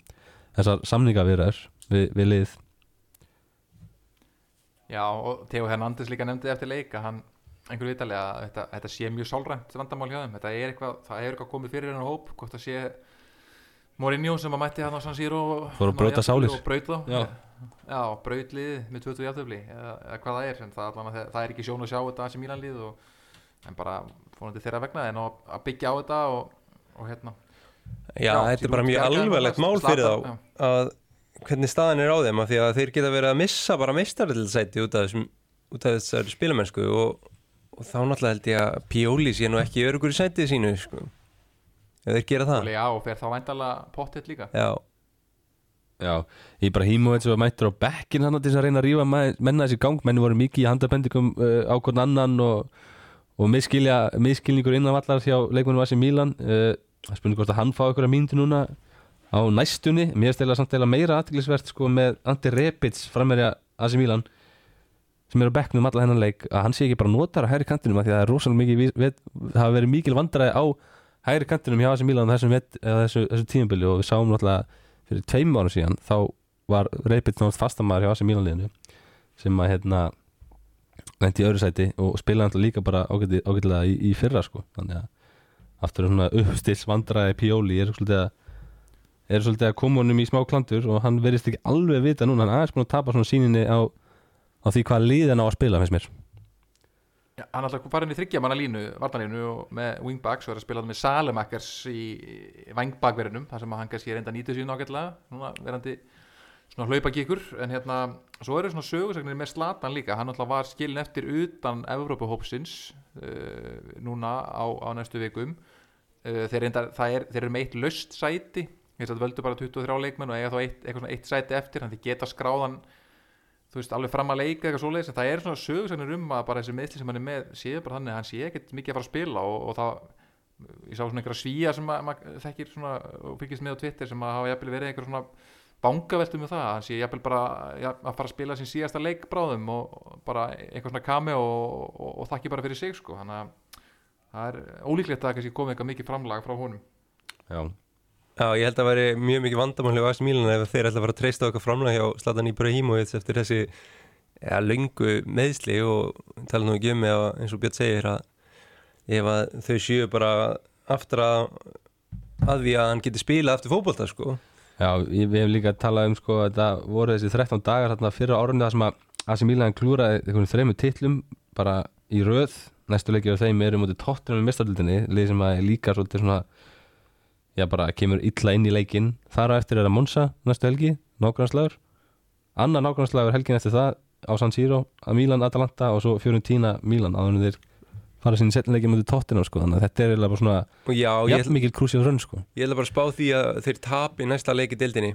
þessar samningavirðar við, við lið. Já, og Theo Hernandez líka nefndi eftir leika hann, einhver vitalega að þetta, þetta sé mjög sálrænt vandamál hjá þeim. Þetta er eitthvað, það er eitthvað komið fyrir hennar hóp hvort það sé Mourinho sem að mætti hann á San Siro og, Fór að brjóta sálir. og braut þá Já. Já, braut liðið með 20 játtöfli eða, eða hvað það er, en það, allan, að það, er ekki sjón að sjá þetta AC Milan lið og, en bara fórandi þeirra vegna en að byggja á þetta og, og hérna Já, Já, þetta er bara mjög núna, mál fyrir þá að hvernig staðan er á þeim af því að þeir geta verið að missa bara meistaröldsæti út af þessum út af þessari spilamennsku og, og þá náttúrulega held ég að Pioli sé nú ekki örugur í sætið sínu sko. Ef þeir gera það. Já, og fer þá væntalega pottitt líka. Já, Já, Ibrahimovic var mættur á bekkin hann til þess að reyna að rífa menna þessi gang. Menni voru mikið í handabendingum uh, á hvern annan og, og miskilja, miskilningur innan vallar hjá leikmennum Asi Milan. Uh, það spurning hvort að hann fá ykkur að mínúti núna á næstunni, mér stela samt eða meira aðtiklisvert sko með Andi Repic frammerja Asi Milan sem er á bekknum allar hennan leik að hann sé ekki bara notar á hægri kantinum af því að það er rosalega mikið það hafa verið mikil vandræði á hægri kantinum hjá þessum, vet- eða þessu, þessu tímabili og við sáum náttúrulega fyrir tveim árum síðan þá var Reipit náttúrulega fastamæður hjá AC Milan-liðinu sem að hérna lendi í öðru sæti og spilaði náttúrulega líka bara ágæti- ágætilega í, í fyrra sko. Þannig að aftur svona uppstills vandræði Pioli er svolítið að er svolítið að koma honum í smá klandur og hann verðist ekki alveg vita núna hann aðeins búin að tapa svona síninni á, á því hvað liðan á að spila finnst mér Já, hann að fara inn í þryggja manna línu, varnalínu og með wingbacks og er að spila með Salemakers í vangbakverðinum þar sem hann kannski er enda nýtið síðan ágætlega núna verandi svona hlaupagíkur en hérna, svo eru svona sögursagnir með Slatan líka, hann ætla var skilin eftir utan Evrópuhópsins uh, núna á, á næstu vikum. Uh, þeir, það er, þeir eru með eitt löst sæti þess að völdu bara 23 leikmenn og eiga þá eitt, eitthvað svona eitt sæti eftir, þannig að geta skráðan þú veist, alveg fram að leika eitthvað svoleiðis en það er svona sögursagnir um að bara þessi meðsli sem hann er með séu bara þannig að hann sé ekkert mikið að fara að spila og, og það, ég sá svona einhverja svíja sem að, maður þekkir svona og fylgist með á Twitter sem að hafa jafnvel verið einhver svona bangaveltum með það, að hann sé jafnvel bara ja, að fara að spila sin síðasta leik bráðum og, og bara eitthvað svona kami og, og, og þakki bara fyrir sig sko, þannig að það er ólíklegt að það kannski komið eitthvað mikið framlag frá honum. Já, Já, ég held að væri mjög mikið vandamál hjá AC Milan ef þeir ætla að fara að treysta okkar framlega hjá Zlatan Ibrahimovic eftir þessi ja, löngu meðsli og tala nú ekki um ef, eins og Björn segir að ef að þau séu bara aftur að að því að hann geti spilað eftir fótbolta sko. Já, ég, við hefum líka talað um sko að það voru þessi 13 dagar þarna fyrra árunni þar sem að AC Milan klúraði einhvern þreymur titlum bara í röð næstu leikir af þeim eru mútið tóttunum í mistardildinni lið sem að líka svolítið svona já bara kemur illa inn í leikin þar á eftir er að Monsa næstu helgi nágrannslagur annar nágrannslagur helgin eftir það á San Siro að Milan Atalanta og svo Fiorentina Milan áður en þeir fara sinni setnileiki mútið tóttunum sko. Þannig að þetta er eiginlega bara svona og já, ég, jafn mikil krúsið rönn sko. Ég held að bara spá því að þeir tapi næsta leiki dildinni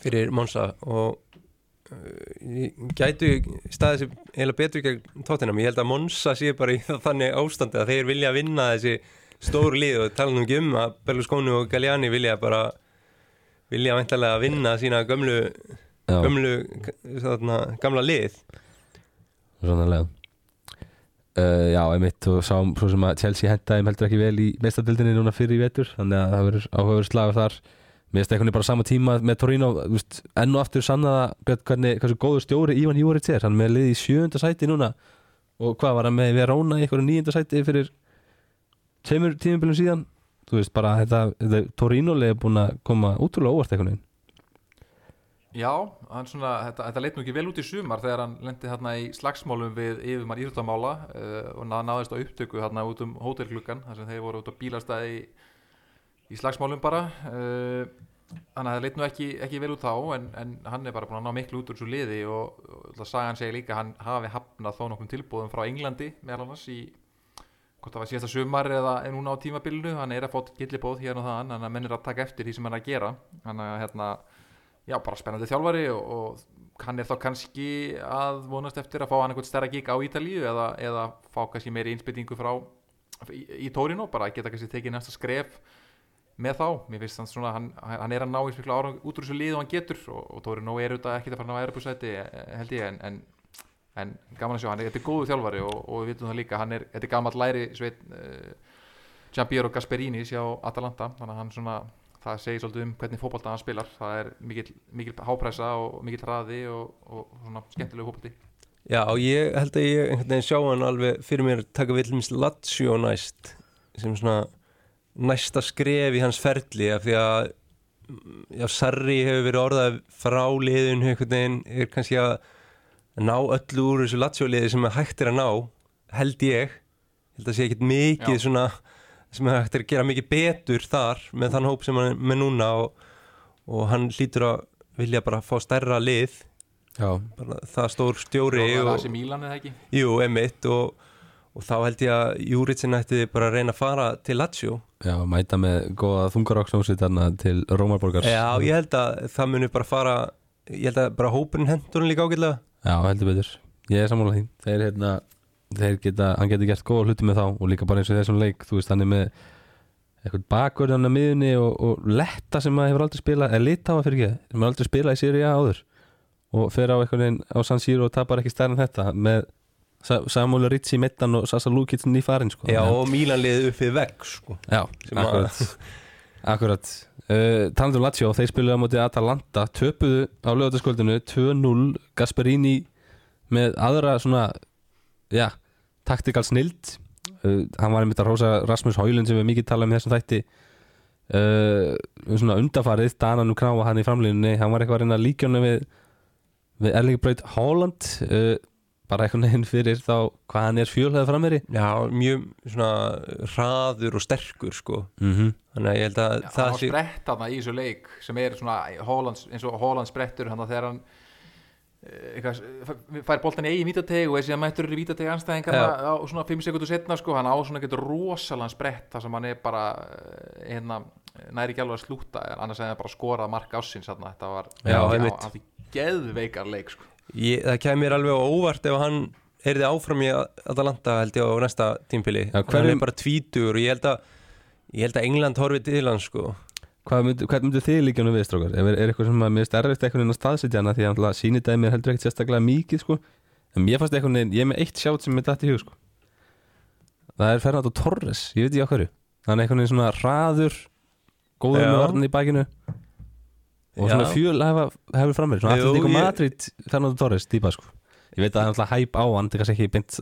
fyrir Monsa og uh, gætu staðið sem eiginlega betur gegn tóttinam ég held að Monsa sé bara í (laughs) þannig ástandi að þeir vilja vinna þessi stóru lið og tala nú ekki um að Berlusconi og Galliani vilja bara vilja væntalega vinna sína gömlu Já. gömlu þarna, gamla lið. Sannarlega. Uh, Já, einmitt og sáum svo sem að Chelsea hentaði heldur ekki vel í meistadildinni núna fyrir í vetur þannig að það verður áhugaður slagur þar. Mér finnst einhvern veginn bara sama tíma með Torino veist, enn og aftur sannaða hvernig, hversu góður stjóri Ívan Júrits er. Hann með lið í sjöunda sæti núna. Og hvað var hann með Verona í einhverju níunda sæti fyrir tveimur tímubilum síðan þú veist bara þetta, þetta Torino leið er búin að koma útrúlega óvart veginn. Já, svona, þetta, þetta leit nú ekki vel út í sumar þegar hann lendi hérna í slagsmálum við yfirmann íþróttamála uh, og það náðist á upptöku hérna út um hótelklukkan þar sem þeir voru út á bílastæði í, í slagsmálum bara uh, þannig að það leit nú ekki, ekki vel út þá en, en hann er bara búin að ná miklu út úr þessu liði og, og það sagði hann segja líka hann hafi hafnað þó nokkum tilbúðum frá Englandi meðal annars í hvort það var síðasta sumar eða er núna á tímabilinu hann er að fá gillibóð hérna og það þannig að menn er að taka eftir því sem hann er að gera. Þannig að hérna já, bara spennandi þjálfari og, og hann er þá kannski að vonast eftir að fá hann eitthvað stærra gig á Ítalíu eða, eða fá kannski meiri innspyttingu frá í, í Tórino, bara að geta kannski tekið næsta skref með þá, mér finnst hann svona hann, hann er að ná í svikla ára út úr þessu lið og hann getur og, og Tórino er auðvitað ekkert að fara að ná að en, gaman að sjá, hann. Þetta er góðu þjálfari og, og við vitum það líka, hann er, þetta er gammal læri sveit uh, Giampiero Gasperini hjá Atalanta, þannig að hann svona það segir svolítið um hvernig fótbolta hann spilar. Það er mikil, mikil hápressa og mikil hraði og, og svona skemmtilegu fótbolti. Já, ég held að ég einhvern veginn sjá hann alveg fyrir mér taka við til minst Lazio næst sem svona næsta skref í hans ferli af því að já, Sarri hefur verið orðað frá liðun einhvern veginn er kannski að ná öllu úr þessu Lazio liði sem er hægt er að ná held ég. Held að sé ekkert mikið Já. svona sem er hægt er að gera mikið betur þar með þann hóp sem hann er með núna og, og hann hlýtur að vilja bara fá stærra lið. Já, bara það stór stjóri og það er og, ekki? Jú, emitt og, og þá held ég að Júritsin ætti bara að reyna að fara til Lazio. Já, mæta með góða þungarokkslómsveit þarna til Rómarborgars Já, ég held að það muni bara fara ég held að bara hópurinn hendur hann líka ágætlega Já, heldur betur Ég er sammála því Þeir, hérna, þeir geta, hann getur gert góða hluti með þá og líka bara eins og þessum leik þú veist, hann er með eitthvað bakverðan að miðunni og, og letta sem maður hefur aldrei spilað eða litáa fyrir ekki, sem maður aldrei spilað í Sýri áður og fer á eitthvað á San Siro og tapar ekki stærn en þetta með Sa Samuel Ritzi mittan og Sasa Lukic ný farin sko. Já, og Mílan liði upp við vegg sko. Já, akkurat (laughs) Akkurat uh, Talandi um Lazio, þeir spiluðu á móti Atalanta töpuðu á lögataskvöldinu 2-0 Gasperini með aðra svona já, taktikal snild. Uh, hann var einmitt að rósa Rasmus Haulund sem við mikið tala um í þessum þætti. Uh, svona undafarið Dananum Knáa hann í framlínunni hann var eitthvað að reyna hann við við Erling Braut Haaland bara eitthvað neginn fyrir þá hvað hann er fjölhæða frammeiri Já, mjög svona hraður og sterkur sko. mm -hmm. þannig að ég held að Já, hann það var sprett þarna í þessu leik sem er svona Hollands, eins og Holland sprettur hann þegar hann eh, eitthvað, fær boltan í eigin vítateg og er síðan mættur í vítateg anstæðingarna Já. á svona 5 sekundur setna sko, hann á svona getur rosalega sprett þar sem hann er bara eh, hérna, næri ekki alveg að slúta annars hefði hann bara skorað mark ásins þarna, þetta var Já, á því geðveikar leik sko. Ég, það kemur alveg á óvart ef hann erði áfram í Atalanta held ég á næsta tímpili Já, hann er bara tvítur og ég held að ég held að England horfið til hann sko. Hvað myndu, myndu þið líka nú við strókar? Er, er eitthvað sem að mér finnst erfitt eitthvað inn að staðsetja hana því að sýnidæmi er heldur ekkert sérstaklega mikið sko. En mér fannst eitthvað, ég er með eitt sjátt sem mér dætt í hug sko. Það er Fernando Torres, ég veit ekki á hverju. Hann er eitthvað svona hraður góður með varnin í bakinu og svona fjöl hefur Jú, Atletico ég- Madrid Fernando Torres típa sko. Ég veit að hann er alltaf hæp á hann, það er ekki beint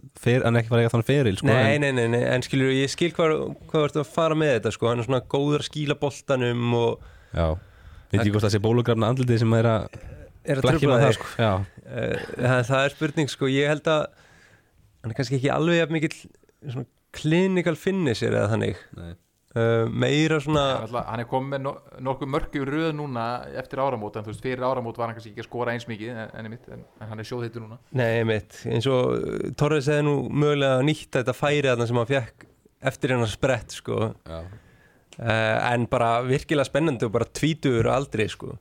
hann er ekki fara að þann feril sko nei, nei, nei, nei, en skilur ég skil hvað, hvað vartu að fara með þetta sko. hann er svona góður að skíla boltanum og já, veit ekki hvort það sé bólografna andlitið sem er að er tröfla með það sko. Já, Eh, það, það er spurning sko, ég held að hann er kannski ekki alveg svona clinical finisher eða þannig? Nei. Uh, meira svona Hann ætla- hann er komið með no, nokkuð mörg yfir röð núna eftir áramót en þú veist fyrir áramót var hann kannski ekki að skora eins mikið en, en, einmitt, en, en hann er sjóðhittur núna Nei, mitt, eins og uh, Torres hefði nú mögulega nýtt þetta færi þarna sem hann fekk eftir hennar sprett sko. já. uh, en bara virkilega spennandi og bara tvítur aldrei sko.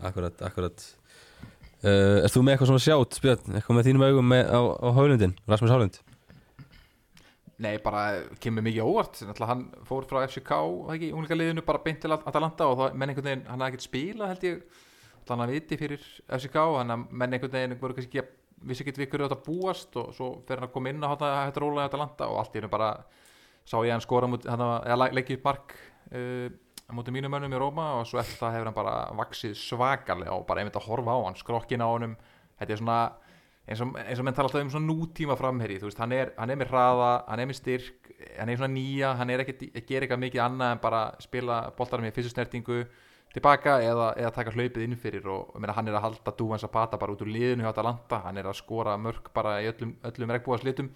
Akkurat, akkurat uh, Erst þú með eitthvað svona sjátt, Björn? Eitthvað með þínum augum með, á, á Hálundin, Rasmus Hálund? Nei, bara kemur mikið óvart. Náttúrulega hann fór frá FCK það ekki, unglinga liðinu bara beint til Atalanta og það, menn einhvern veginn, hann hafði ekkert spila held ég. Þannig að viti fyrir FCK að menn einhvern veginn voru kannski ekki vissi ekki við hverju þetta búast og svo fer hann að koma inn á þetta róla í Atalanta og allt í hennu bara sá ég hann skora mút, hann eða upp mark uh, á móti mínum mönnum í Róma og svo eftir það hefur hann bara vaksið svakalega og bara einmitt að horfa á hann skrokkin á honum. Þetta er svona eins og, eins og menn tala alltaf um svona nútíma framherji þú veist, hann er, hann er með hraða, hann er með styrk hann er svona nýja, hann er ekkert að gera eitthvað mikið annað en bara spila boltar með fyrstu snertingu tilbaka eða, eða taka hlaupið inn fyrir og meina, hann er að halda Dúvan Zapata bara út úr liðinu hjá Atalanta, hann er að skora mörg bara í öllum, öllum regnbúaslitum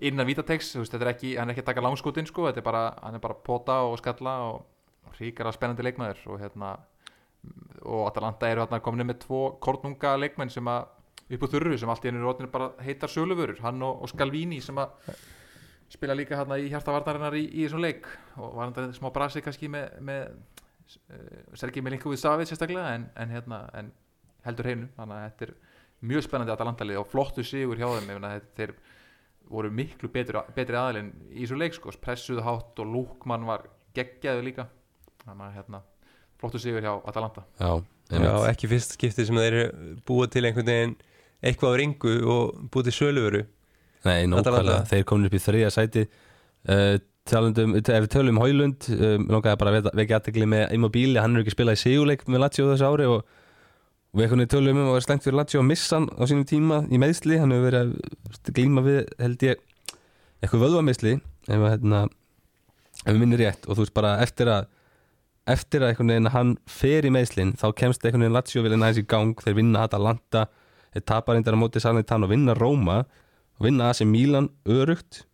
innan vítatex, þú veist, er ekki hann er ekki að taka langskotinn sko, þetta er bara hann er bara að pota og skalla og ríkara spennandi leikmaður og hérna og Atalanta eru hérna komin með tvo kornunga leikmenn sem að upp á þurru sem allt í einu eru orðnir bara heitar söluvörur. Hann og, og Skalvíni sem að spila líka hérna í hjartavarnarinnar í, í þessum leik. Og var hann smá brasi kannski með, með uh, Sergi Milinkovic Savit sérstaklega en, en, hérna, en heldur hreinu. Þannig að þetta er mjög spennandi Atalanta-lið og flottu sigur hjá þeim. Ég meina, þetta- þeir voru miklu betri, betri aðilinn í þessu leik sko, pressuðu hátt og Lúkmann var geggjaðu líka. Þannig að hérna, flottu sigur hjá Atalanta. Já, Já, ekki fyrst skipti sem þeir eru búið til einhvern veginn eitthvað á ringu og búið til söluveru. Nei, nákvæmlega, þeir komin upp í þriða sæti. Uh, talandum, ef við tölum um Hólund um, langaði bara að vekja- aðtegli með Immobile, hann er ekki spilað í sigurleik með Lazio þessu ári og, og við einhvern veginn tölum um að vera slengt fyrir Lazio að missa hann á sínum tíma í meðsli, hann hefur verið að glíma við, held ég eitthvað vöðvameðsli ef, að, hérna, ef við minnir rétt. Og þú veist bara eftir að eftir að einhvern veginn hann fer í meðslin þá kemst einhvern veginn Lazio vilja næst í gang. Þeir vinna Atalanta, þeir tapar reyndar á móti Salernitano vinna Róma og vinna AC Milan örugt.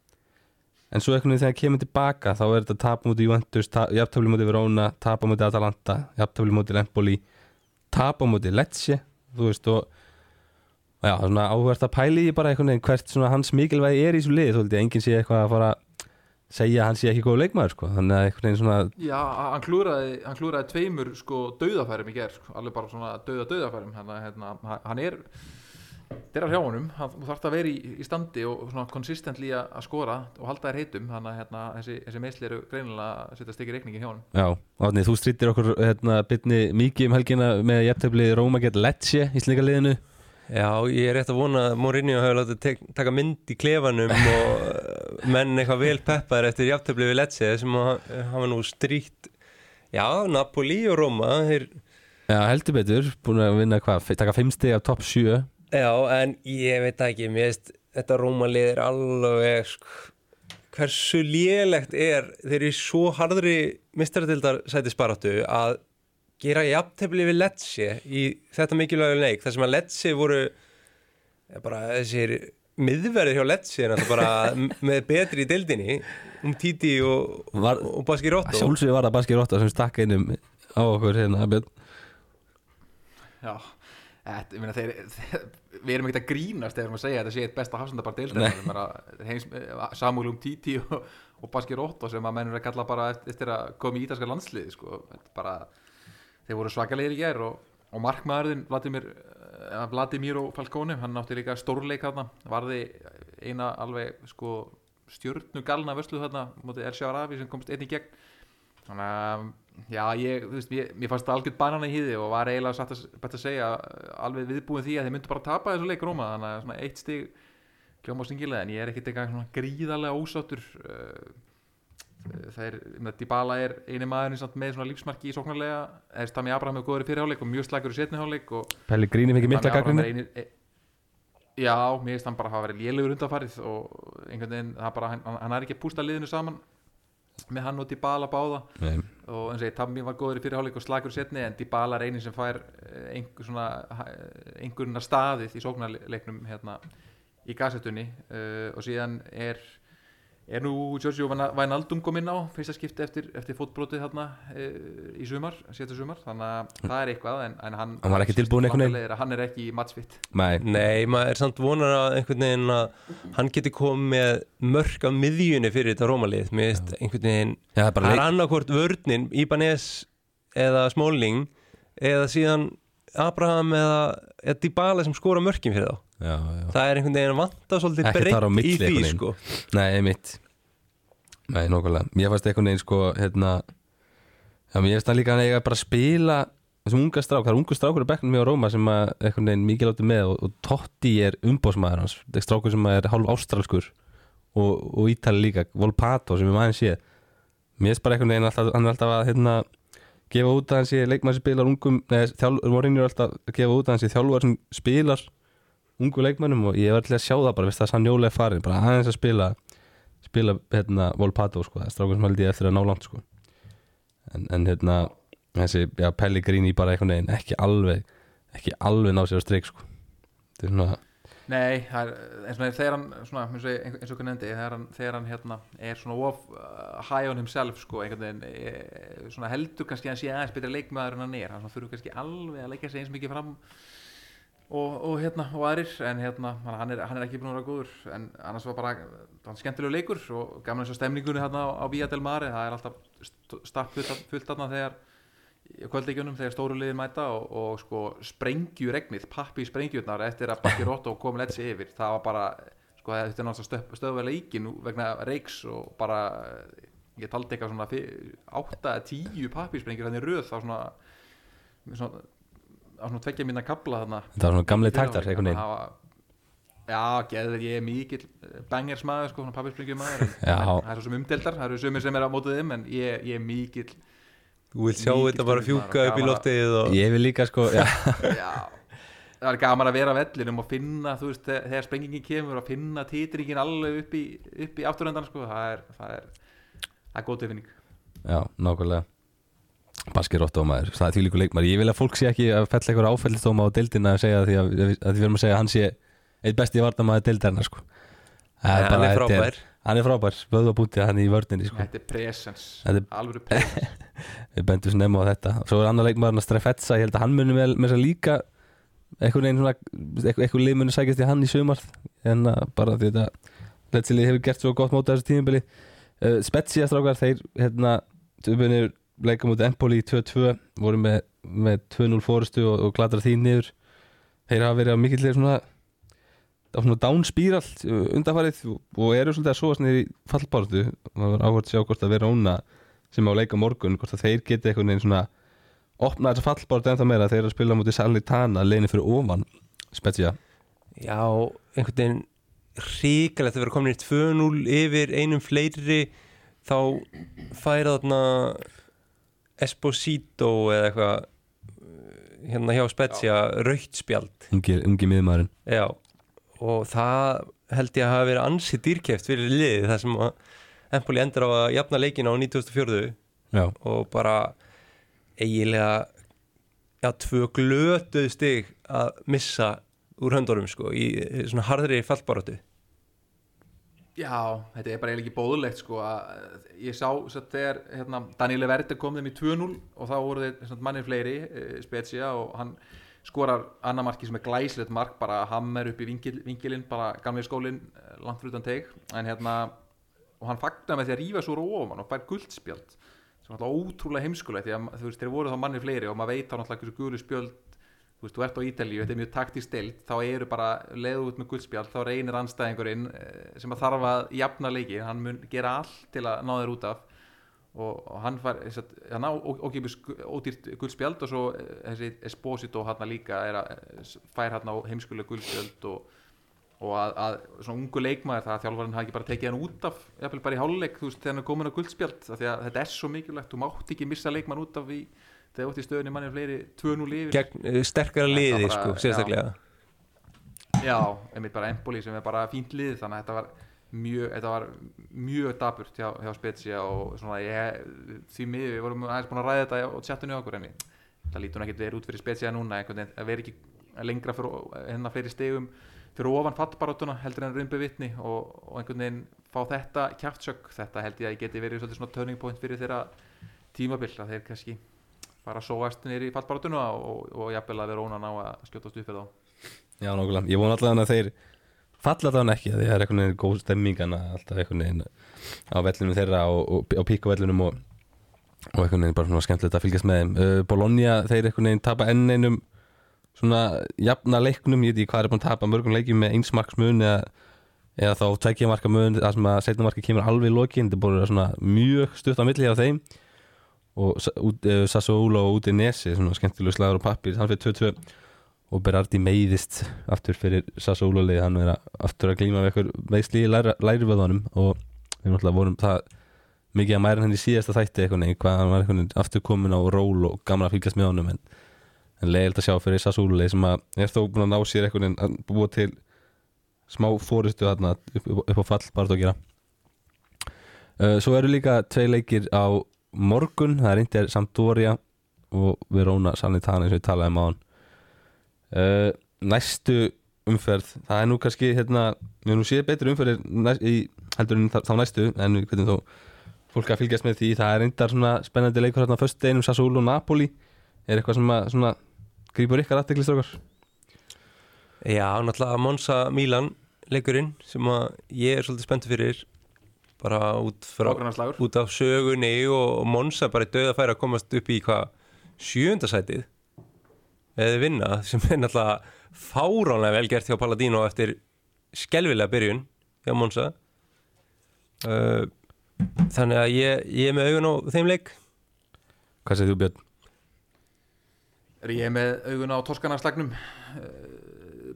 En svo einhvern veginn þegar kemur tilbaka þá er þetta tap mútið Juventus, jafntöfli mútið Verona tap mútið Atalanta, jafntöfli mútið Empoli tap mútið Lecce þú veist og já, svona áhvert að pæli bara einhvern veginn hvert svona hans mikilvægi er í þessu liði þú veist, enginn sé eitthvað að fara segja að hann sé ekki góð leikmaður sko. þannig að einhvern veginn svona Já, hann klúraði, hann klúraði tveimur sko dauðafærum í gerð, sko, alveg bara svona dauða dauðafærum, hann, hérna, hann er að hjá honum, hann þarf að vera í, í standi og svona konsistentli að að skora og halda þær heitum, þannig að hérna, þessi, þessi meðsli eru greinilega að setja stikki reikningi hjá honum. Já, Átni, þú strítir okkur hérna, bytni mikið um helgina með jafntöfli Róma gett Lecce í slíka liðinu Já, ég er rétt að vona að Mourinho hefur látið tek, taka mynd í klefanum og (laughs) uh, menn eitthvað vel peppar eftir jafntöfli við Lecce sem að hafa nú stríkt Já, Napoli og Roma þeir, Já, heldur betur, búin að vinna hvað, taka 5 stig af topp 7 Já, en ég veit ekki mér veist, þetta Roma lið er alveg sko, hversu lélegt er þeir eru svo harðri mistaradildar sætisbaráttu að gera jafntefli við Lecce í þetta mikilvægu leik þar sem að Lecce voru ja, bara þessir miðverðir hjá Lecce er (laughs) með betri í dildinni um Titi og, Var- og Baskirotto Sjálfsögur var það Baski Rotta sem stakk einum á okkur hérna. Já, þetta, ég meina þeir, þeir við erum ekkert að grínast þegar við erum að segja að þetta sé eitt besta hafsendapar deildar Samuel Umtiti og, og Baski Rótto sem að mennur að kalla bara eftir, eftir að koma í ítalska landsliði sko. Þetta er bara, þeir voru svakalegir í gær og, og markmaðurinn Vladimir, uh, Vladimiro Falcone hann átti líka stórleik þarna varði eina alveg sko, stjörnu galna vöslu þarna mótið El Sharavi sem komst einn í gegn. Þannig að já, ég, veist, ég, mér fannst algjörð banana í hýði og var eiginlega satt að, að segja alveg viðbúin því að þeir myndu bara tapa þessu leik Róma þannig að eitt stig kljóma stingilega en ég er ekkert eitthvað gríðarlega ósáttur uh, þeir, með Dybala er eini maðurinn samt með svona lífsmarki í sóknarlega eða Stami Abraham er góður í fyrirháleik og mjög slagur í setniháleik mikla Tami Abraham gagninu er eini- e- Já, mér finnst hann bara hafa verið lélegur undanfarið og einhvern veginn, það bara, hann, hann er ekki að pústa liðinu saman með hann og Dybala báða. Nei, og eins og ég, Tammy var góður í fyrirháleik og slagur í setni en Dybala er einin sem fær eh, einhver svona einhverjuna staðið í sóknarleiknum hérna í gasetunni uh, og síðan er er nú Giorgio Wijnaldum kom inn á fyrsta skipti eftir, eftir fótbrotið þarna uh, í sumar, sétu sumar? Þannig að það er eitthvað en, en hann, Hann var ekki tilbúinn einhvern veginn? hann er ekki matchfitt nei, Nei, maður er samt vonar að einhvern veginn að hann geti komið með mörk af miðjunni fyrir þetta rómalið. Mér veist einhvern veginn Já, það er er annarkvort vörnin, Ibanez eða Smalling eða síðan Abraham eða, eða Dybala sem skora mörkin fyrir þá já, já. það er einhvern veginn að vanta svolítið breytt í því sko. Nei, einmitt. Nei, nokkulega Mér fannst einhvern veginn sko hérna Já, mér finnst það líka að eiga bara að spila þessum unga strák, það er ungu strákur í bekknum hjá Róma sem að einhvern veginn mikið látið með og, og Totti er umbóðsmaður hans. Strákur sem er hálf ástralskur og, og Ítali líka, Volpato sem er maður sé. Mér finnst bara einhvern veginn alltaf, hann er alltaf að hérna gefa út að hann sé leikmaður sem spilar ungum neða, þjálfur, vorinir er alltaf að gefa út að hann sé þjálfur sem spilar ungu leikmannum og ég var til að sjá það bara, veist það er farin, bara aðeins að spila spila hérna Volpato sko, það er strákur sem held ég eftir að ná langt sko. En, en hérna þessi, já, Pellegrini bara einhvern veginn ekki alveg, ekki alveg ná sér á streik sko. Þetta er svona, Nei, er eins og þegar hann svona, eins og, hvernig nefndi þegar hann, þegar hann hérna, er svona of uh, high on himself sko, einhvern veginn e, svona heldur kannski að hann sé aðeins betri leikmaður en hann er, hann þurfa kannski alveg að leika sig eins mikið fram og, og hérna, og aðrir en hérna, hann hann er, hann er ekki búin að vera góður en annars var bara, hann skemmtilegu leikur og gaman eins og stemningunni hérna á, á Vía del Mare, það er alltaf stapp fullt, þarna þegar í kvöldleikjunum þegar stóru liðin mæta og, og sko sprengju regnið, pappi sprengjurnar eftir að Bakki Róttó kom letsi yfir. Það var bara, sko þetta er náttúrulega stöð, stöðvæða leikin vegna reiks og bara, ég taldi eitthvað svona 8-10 pappi sprengjur þannig röð þá svona, svona á svona tveggja minna kabla þarna. Þetta var svona gamli taktar það var- Já, geður, ég er mikill bangers maður, sko, svona pappispringjum maður en, Já. en það er svo sem umdeldar, það eru sumir sem er á mótið þeim en ég, ég er mikill Þú vilt sjá þetta bara fjúka upp í að- loftið og... ég vil líka sko já, (laughs) Já, það er gaman að vera vellinum og finna, þú veist, þegar sprengingin kemur og finna titringin alveg upp í, í afturöndan, sko, það er það er, það er góð tilfinning. Já, nákvæmlega Baskir ótt dómaður, það er því líku leikmar Ég vil að fólk sé ekki að fella eitthvað áfællistóma á deildina að segja því að, að því við erum að segja að hann sé eitt besti varnamaður deildarinnar sko. Nei, hann er frábær. Hann er frábær, vöðvabúti hann í vörninni sko. Þetta er presens, Þetta er- alvöru presens. (laughs) Við bendum snemma á þetta. Svo er annar leikmaður að Strefetsa, ég held að hann muni með, með þess að líka einhvern veginn svona eitthvað, eitthvað lið muni sækjast í hann í sumar. En að bara því þetta Letsilið hefur gert svo gott móta þessu tímubili uh, Spezia strákar, þeir hérna, leika mútið Empoli í 2-2 voru með, með 2-0 fórustu og, og kladra því niður. Þeir hafa verið á mikillir svona á svona downspíral undanfarið og eru svolítið að svo í fallbáratu og það var áhvert að sjá hvort að vera óna sem á leika morgun hvort að þeir geti einhvern veginn svona opna þessa fallbáratu ennþá meira. Þeir að spila mútið Salnitana leginni fyrir ofan Spezia. Já, einhvern veginn ríkalegt að vera komin í 2-0 yfir einum fleiri þá færa þarna Esposito eða eitthvað uh, hérna hjá Spezia raukt spjald. Ungi, ungi miðmaðurinn Já, og það held ég að hafa verið ansið dýrkeft fyrir liðið þar sem Empoli endur á að jafna leikina á 1904 Já, og bara eiginlega já, tvö glötuð stig að missa úr höndunum sko í svona harðri fallbaróttu Já, þetta er bara eiginlega ekki bóðulegt sko að ég sá þegar hérna, Daniel Verde kom þeim í 2-0 og þá voru þeir mannir fleiri e, Spezia og hann skorar annar marki sem er glæsilegt mark bara hammer upp í vinkil, vinkilinn bara gamlega skólinn eh, langt fyrir utan teig en hérna og hann fagnar með því að rífa svo úr ofan og fær guldspjöld sem er alltaf ótrúlega heimskulegt því að þú veist þeir voru þá mannir fleiri og maður veit þá náttúrulega hversu gulu spjöld þú veist, þú ert á Ítalíu, þetta er mjög taktist stilt þá eru bara leiðu út með guldspjald þá reynir anstæðingurinn eh, sem að þarf að jafna leiki, hann mun gera allt til að ná þeir út af. Og, og hann að, hann á ókipis ódýrt guldspjald og svo eh, þessi Esposito hann líka að eh, fær hann á heimskulega guldspjald og, og að, að svona ungu leikmaður það að þjálfarinn hafi ekki bara tekið hann út af jafnvel bara í háluleik, þú veist, þegar hann er komin á guldspjald því að þetta er svo mikilvægt, þú mátt ekki missa leikmann út af í, þegar þú ert í stöðunni manni fleiri 2-0 yfir. Uh, sterkara liði bara- sko, sérstaklega. Já, einmitt bara Empoli sem er bara fínt lið þannig að þetta var mjög, þetta var mjög daburt hjá, hjá Spezia og svona ég, því miður, við vorum aðeins búin að ræða þetta og chattinu okkur en það lítur ekkert verið út fyrir Spezia núna að vera ekki lengra hennar fleiri stegum fyrir ofan fattbaróttuna heldur en rumbi vitni og, og einhvern veginn fá þetta kjaftsök, þetta held ég að ég geti verið svona turning point fyrir þeirra tímabill að þeir kannski fara að sóast nýri í fattbaróttuna og, og, og jafnvel að vera ónan á að skjótast upp eða á já nákvæmlega. Ég vona allavega að þeir falla allavega ekki að því það er einhvern veginn góð stemmingana alltaf einhvern veginn á vellinum þeirra og, á píkavellinum og, og einhvern veginn bara svona skemmtilegt að fylgjast með þeim. Uh, Bologna, þeir einhvern veginn tapa enn einum svona jafna leiknum, ég veit ekki hvað er búin að tapa mörgum leikjum með einsmarksmun eða, eða þá tveggja marka mun það sem að setna marka kemur alveg í lokin. Þetta er að vera svona mjög stutt á milli á þeim og út- eh, Sassuolo og Nesi svona skemmtilegu slagur og pappir, hann fyrir 2-2 og Berardi meiðist aftur fyrir Sassuolo leið, hann er aftur að glíma við eitthvað veisli í læri, lærivöðunum og við náttúrulega vorum það mikið að mæra henni í síðasta þætti eitthvað nei, hvað hann var eitthvað aftur komin á ról og gaman að fylgjast með honum en, en leiðilt að sjá fyrir Sassuolo leið sem að er þó búin að ná sér eitthvað að búa til smá fóristu upp, upp, á fall bara að gera. Uh, svo eru líka tvei leikir á morgun, það er Inter Sampdoria og Verona Salnitana eins og við talaðum á hann uh, næstu umferð það er nú kannski hérna, við nú séð betri umferðir næst, í, heldur en þá næstu en hvernig þó fólk að fylgjast með því það er reyndar svona spennandi leikur hérna fyrst deginum Sassuolo og Napoli. Er eitthvað sem að svona grípur ykkar aðteklistökar Já, náttúrulega Monza Milan leikurinn sem að ég er svolítið spennt fyrir bara út, frá, út af sögunni og, og Monza bara í döða færi að komast upp í hvað sjöundasætið eða vinna sem er náttúrulega fáránlega vel gert hjá Palladino eftir skelvilega byrjun hjá Monza. Uh, þannig að ég, ég er með augun á þeim leik. Hvað segir þú Björn? er ég með augun á Toskanaslagnum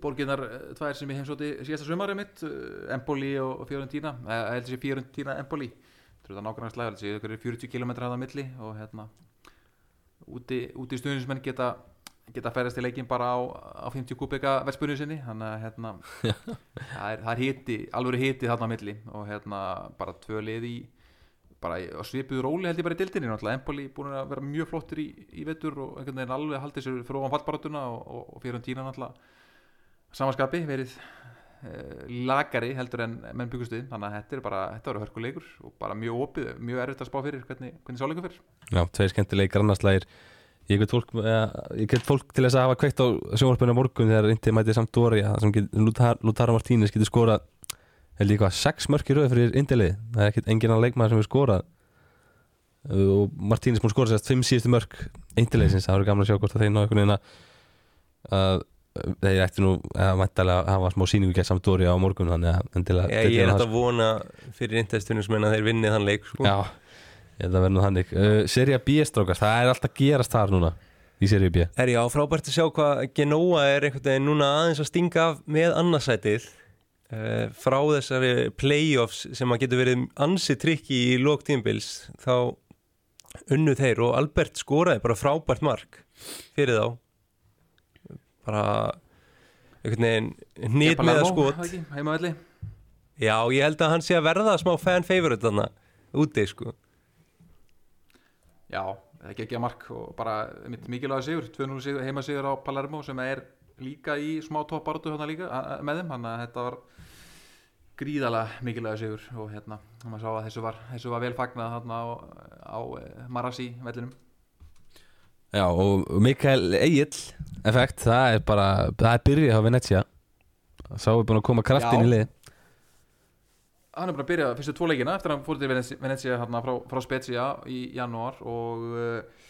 borginnar eh, tvær sem ég heimsóti síðasta sumarið mitt eh, Empoli og Fiorentina. Eða heldur sé Fiorentina Empoli. Þetta er nákvæmlega sé ykkur er 40 km að milli og hérna úti, úti stuðnismenn geta geta færast í leikin bara á, á 50 kubika verspunni sinni. Þannig að hérna það er, er hiti, alveg hiti þarna á milli og hérna bara tvö lið í bara í- á svipuðu róli held ég bara í dildinni náttúrulega Empoli búin að vera mjög flottir í, í vetur og einhvern veginn alveg haldið sér fyrir ofan fallbaratuna og, og, og Fiorentina náttúrulega samanskapi verið uh, lagari heldur en menn byggust við. Þannig að þetta er bara, þetta verður hörkuleikur og bara mjög opið, mjög erfitt að spá fyrir hvernig, hvernig sáleikur fyrir Já, tveir skemmtilegi grannarslægir Ég get fólk, get fólk til þess að hafa kveikt á sjónvarpinu á morgun þegar Inti mætið samt Dóri sem get, Lutar, Lutaro Martínez getur skorað held ég hvað, sex mörk í rauð fyrir Indilið það er ekkert enginn að leikmaður sem er skorað. Og Martínez múið skora sérst fimm síðustu mörk Indileðsins, það voru gamla að sjá hvort að þeir ná einhvern veginn að þeir ætti nú að hafa smá síningu gett samt Dóri á morgun þannig að endilega Ég, ég er það, þetta að vona fyrir intestunum sem að þeir vinni þann leik sko. Já, ég held að verða nú þannig. Uh, Serja B strákar, það er alltaf gerast þar núna í Serja B. Er já, frábært að sjá hvað Genoa er einhvern veginn núna aðeins að stinga af með annarsætið uh, frá þessari playoffs sem að getur verið ansi trikki í lók tímbils þá unnu þeir og Albert skoraði bara frábært mark fyrir þá bara einhvern veginn hnýtt með að skot heimavelli Já, ég held að hann sé að verða smá fan favorite þarna úti sko. Já, það er ekki ekki að mark og bara mitt mikilvæga sigur 2-0 sigur, heima sigur á Palermo sem er líka í smá topparötu hérna líka með þeim, þannig að þetta var gríðalega mikilvæga sigur og hérna, og maður sá að þessu var, þessu var vel fagnað þarna á, á eh, Marassi vellinum Já, og Mikael Egil effekt, það er bara það er byrjað á Venetia sá er búin að koma kraftin í lið hann er bara að byrja fyrstu tvo leikina eftir að hann fór til Venezia, Venezia hérna, frá, frá Spezia í janúar og uh,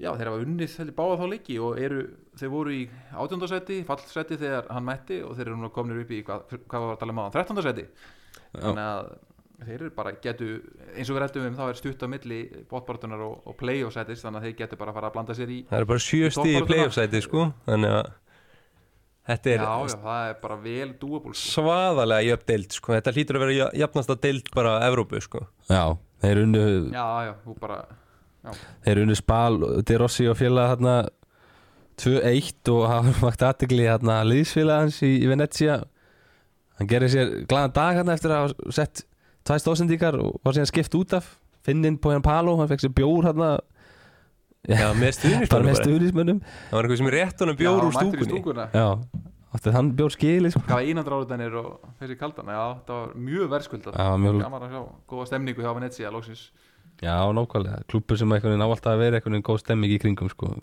já, þeir hafa unnið heldur báða þá leiki og eru, þeir voru í átjóndasæti, fallsæti þegar hann mætti og þeir eru nú kominir upp í hvað, hvað var að tala um á hann, þrettandasæti þannig að þeir eru bara getu, eins og við rættum um þá er stutt á milli bóttbartunar og, og play-off-sætis þannig að þeir getur bara að fara að blanda sér í Það er bara sjö stíð í toppbaráttuna. playoff-sæti sko þannig að þetta er já, já, það er bara vel doable sko. svaðalega jöfn deild sko. þetta hlýtur að vera jafnasta deild bara Evrópu sko. Já, þeir unnu já, já, þú bara þeir unnu Spal, De Rossi og félag hérna 2-1 og hafa (laughs) vakt aðtegli hérna liðsfélag hans í, í Venetia hann gerir sér glaðan dag hérna eftir að hafa sett tvær stóðsendíkar og var síðan skipt út af. Finninn Pojan Palo, hann fekk sér bjór hérna já, með stuðnismönnum bara með stuðnismönnum það var einhver sem rétt honum bjór já, úr mættur í stúkunni. stúkuna. Já, átti hann bjór skili sko. hvað var einandra áriðanir og þessi kaldan. Já, það var mjög verðskuldað. Já, mjög gaman að sjá, góða stemningu hjá Venezia loksins. Já, nákvæmlega, klúpur sem alltaf að vera veginn góð stemming í kringum sko.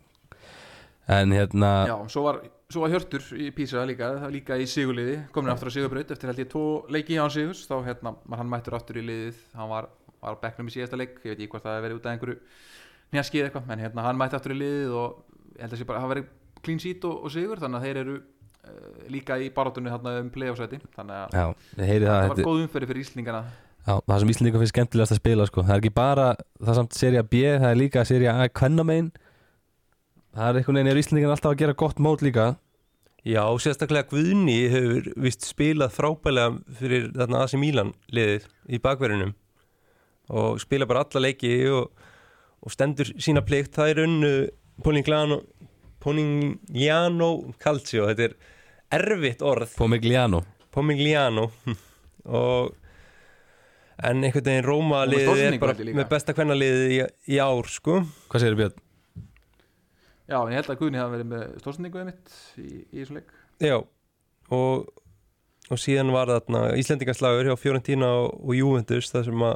En hérna já, svo var, svo var Hjörtur í Písa líka, það líka í sigurliði komin aftur á sigurbraut. Eftir held ég tvo leiki án sigurs, þá hérna var hann mættur aftur í liðið, hann var, var á bekknum í síðasta leik, ég veit ekki hvort það hefði verið út af einhverju njaskið eitthvað, en hérna hann mætti aftur í liðið og ég held að sé bara hafa verið clean sheet og, og sigur, þannig að þeir eru uh, líka í barátunni hérna um play-off-sæti. Þannig að Já, það það var góð umferði fyrir Íslingana Já, það sem Íslandingar finnst skemmtilegast að spila sko. Það er ekki bara, það samt seria B Það er líka seria A kvennamein Það er einhvern veginn, er Íslandingar alltaf að gera gott mót líka. Já, sérstaklega Guðni hefur vist spilað frábælega fyrir þarna AC Milan liðið í bakverðinum. Og spila bara alla leiki og, og stendur sína plikt. Það er unnu Polignano Polignano Calcio. Þetta er erfitt orð. Pomigliano. Pomigliano. (laughs) Og en einhvern veginn Róma liðið er bara með besta kvenna liðið í, í ár sko. Hvað segir Björn? Já, en ég held að Guðni hafa verið með stórsendingu mitt í, í þessu leik. Já og, og síðan var þarna Íslendingaslagur hjá Fiorentina og, og Juventus þar sem að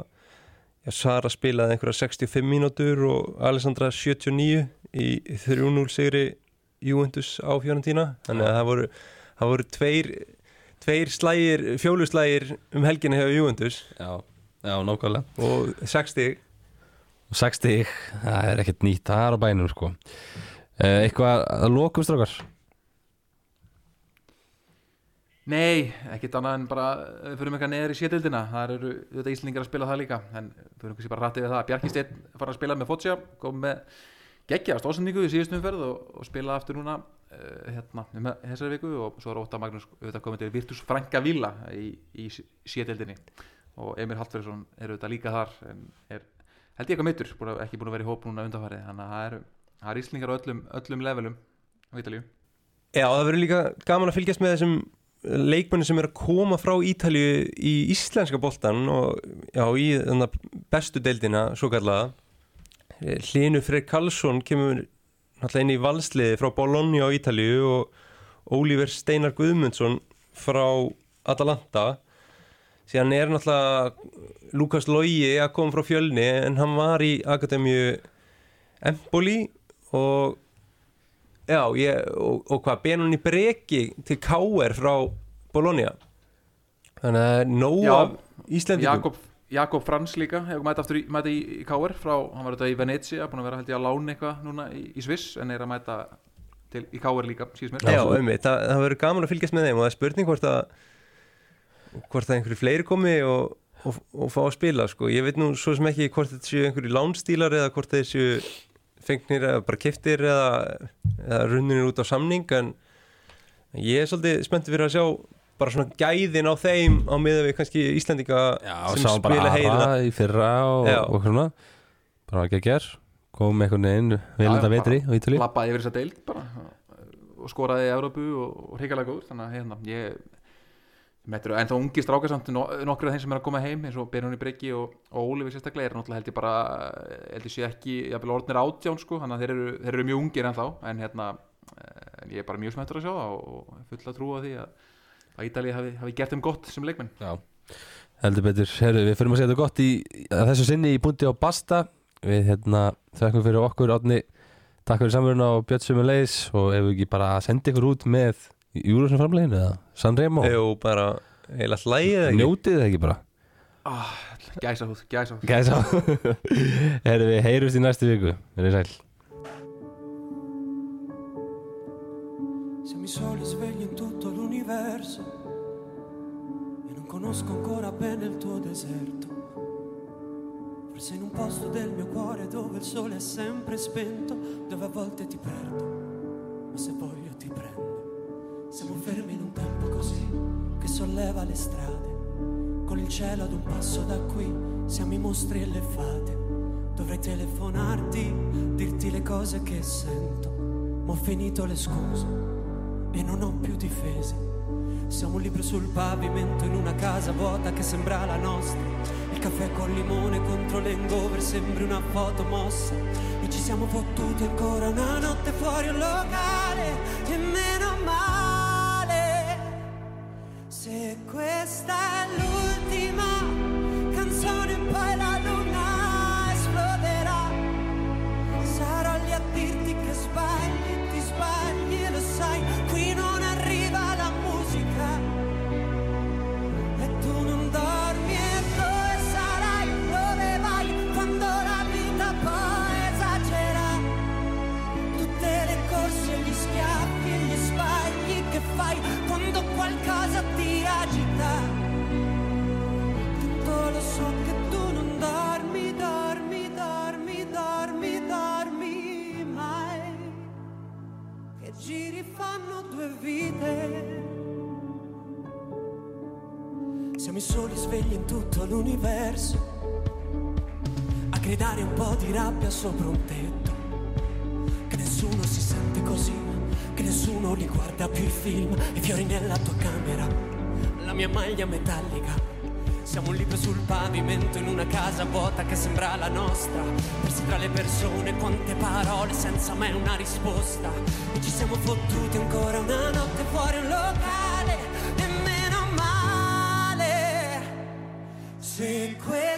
já, Sara spilaði einhverja 65 mínútur og Alessandra 79 í 3-0 sigri Juventus á Fiorentina. Þannig að það voru, það voru tveir tveir slægir, fjóluslægir um helgina hjá Juventus. Já, já, nákvæmlega. Og 60 Og 60, það er ekkert nýtt Það er á bænum sko Eitthvað að lokum strákar? Nei, ekkert annað en bara eh, við fyrir eitthvað neður í sétildina það eru þetta Íslingar að spila það líka en við fyrir kannski bara rættið við það. Bjarki Steinn fara að spila með Foggia kom með geggjaðast ásendingu í síðustu umferð og, og spila aftur núna uh, hérna um þessari viku. Og svo er Óta Magnús auðvitað komið til Virtus Franka Villa í, í sételdinni og Emil Hallferðsson er auðvitað líka þar en er held ég eitthvað mittur, að- ekki búin að vera í hóp núna undanfarið þannig að það eru, það eru íslingar á öllum, öllum levelum á Ítalíu. Já, það verður líka gaman að fylgjast með þessum leikmenni sem er að koma frá Ítalíu í íslenska boltan og já, í bestu deildina, svo kallaða Hlinu Freyr Karlsson kemur náttúrulega inn í valsliði frá Bologna á Ítalíu og Ólífer Steinar Guðmundsson frá Atalanta. Síðan er náttúrulega Lukas Logi að koma frá fjölni en hann var í Akademíu Empoli og Já, ég, og, og hvað, Benoni Breki til K.R. frá Bologna? Þannig að það er nóg af Íslendingum. Jakob, Jakob Frans líka hefur mæta aftur í, í, í KR frá, hann var þetta í Venezia, búin að vera held ég að lána eitthvað núna í, í Sviss en er að mæta til, í KR líka, síðust mér. Já, einmitt, það, það verður gaman að fylgjast með þeim og það er spurning hvort að hvort að einhverju fleiri komi og, og, og fá að spila, sko. Ég veit nú svo sem ekki hvort þetta séu einhverju lánstílar eða hvort þeir séu fengnir eða bara keftir eða, eða runnir út á samning en ég er svolítið spenntið fyrir að sjá bara svona gæðin á þeim á miða við kannski Íslendinga Já, sem sá bara spila heila aðra í fyrra og, og svona. Bara ekki að ger kom einhvern veginn Já, vetri á Ítali lappaði yfir þessa deild bara og skoraði í Európu og, og hrigalega góður. Þannig að hérna, ég en þá ungi strákar samt no, nokkur af þeim sem er að koma heim eins og Benjóni Breki og, og Ólífi sérstaklega er náttúrulega held ég bara held ég sé ekki, jafnvel orðnir átján sko þannig að þeir eru, þeir eru mjög ungir en þá en hérna, en ég er bara mjög smættur að sjá það og full að trúa því að, að Ítalið hafi, hafi gert þeim gott sem leikmenn. Já, heldur betur. Herru, við fyrir að segja þetta gott í þessu sinni í búndi á Basta. Við hérna þakkum fyrir okkur átni takk fyrir samverðuna og Björn Sumur Leis og ef við ekki bara að senda ykkur út með Júruðsson framleginu eða? Sanremo Jú, bara heila ekki? Njótið það ekki bara? Ah, Gæsa húð, gæsa húð Gæsa (laughs) Herru, við heyrumst í næstu viku. Verið sæl. Siamo i soli svegli in tutto l'universo e non conosco ancora bene il tuo deserto. Forse in un posto del mio cuore dove il sole è sempre spento, dove a volte ti perdo, ma se voglio ti prendo. Siamo fermi in un tempo così che solleva le strade, con il cielo ad un passo da qui, siamo i mostri e le fate. Dovrei telefonarti, dirti le cose che sento, ma ho finito le scuse e non ho più difese. Siamo un libro sul pavimento in una casa vuota che sembra la nostra. Il caffè col limone contro l'engover sembri una foto mossa. E ci siamo fottuti ancora una notte fuori un locale. E meno male questa luce. So che tu non dormi, dormi, dormi, dormi, dormi mai. Che giri fanno due vite. Siamo i soli svegli in tutto l'universo. A gridare un po' di rabbia sopra un tetto. Che nessuno si sente così, che nessuno li guarda più i film. I fiori nella tua camera, la mia maglia metallica. Siamo un libro sul pavimento in una casa vuota che sembra la nostra. Persi tra le persone, quante parole senza mai una risposta. E ci siamo fottuti ancora una notte fuori un locale. E meno male. Se questa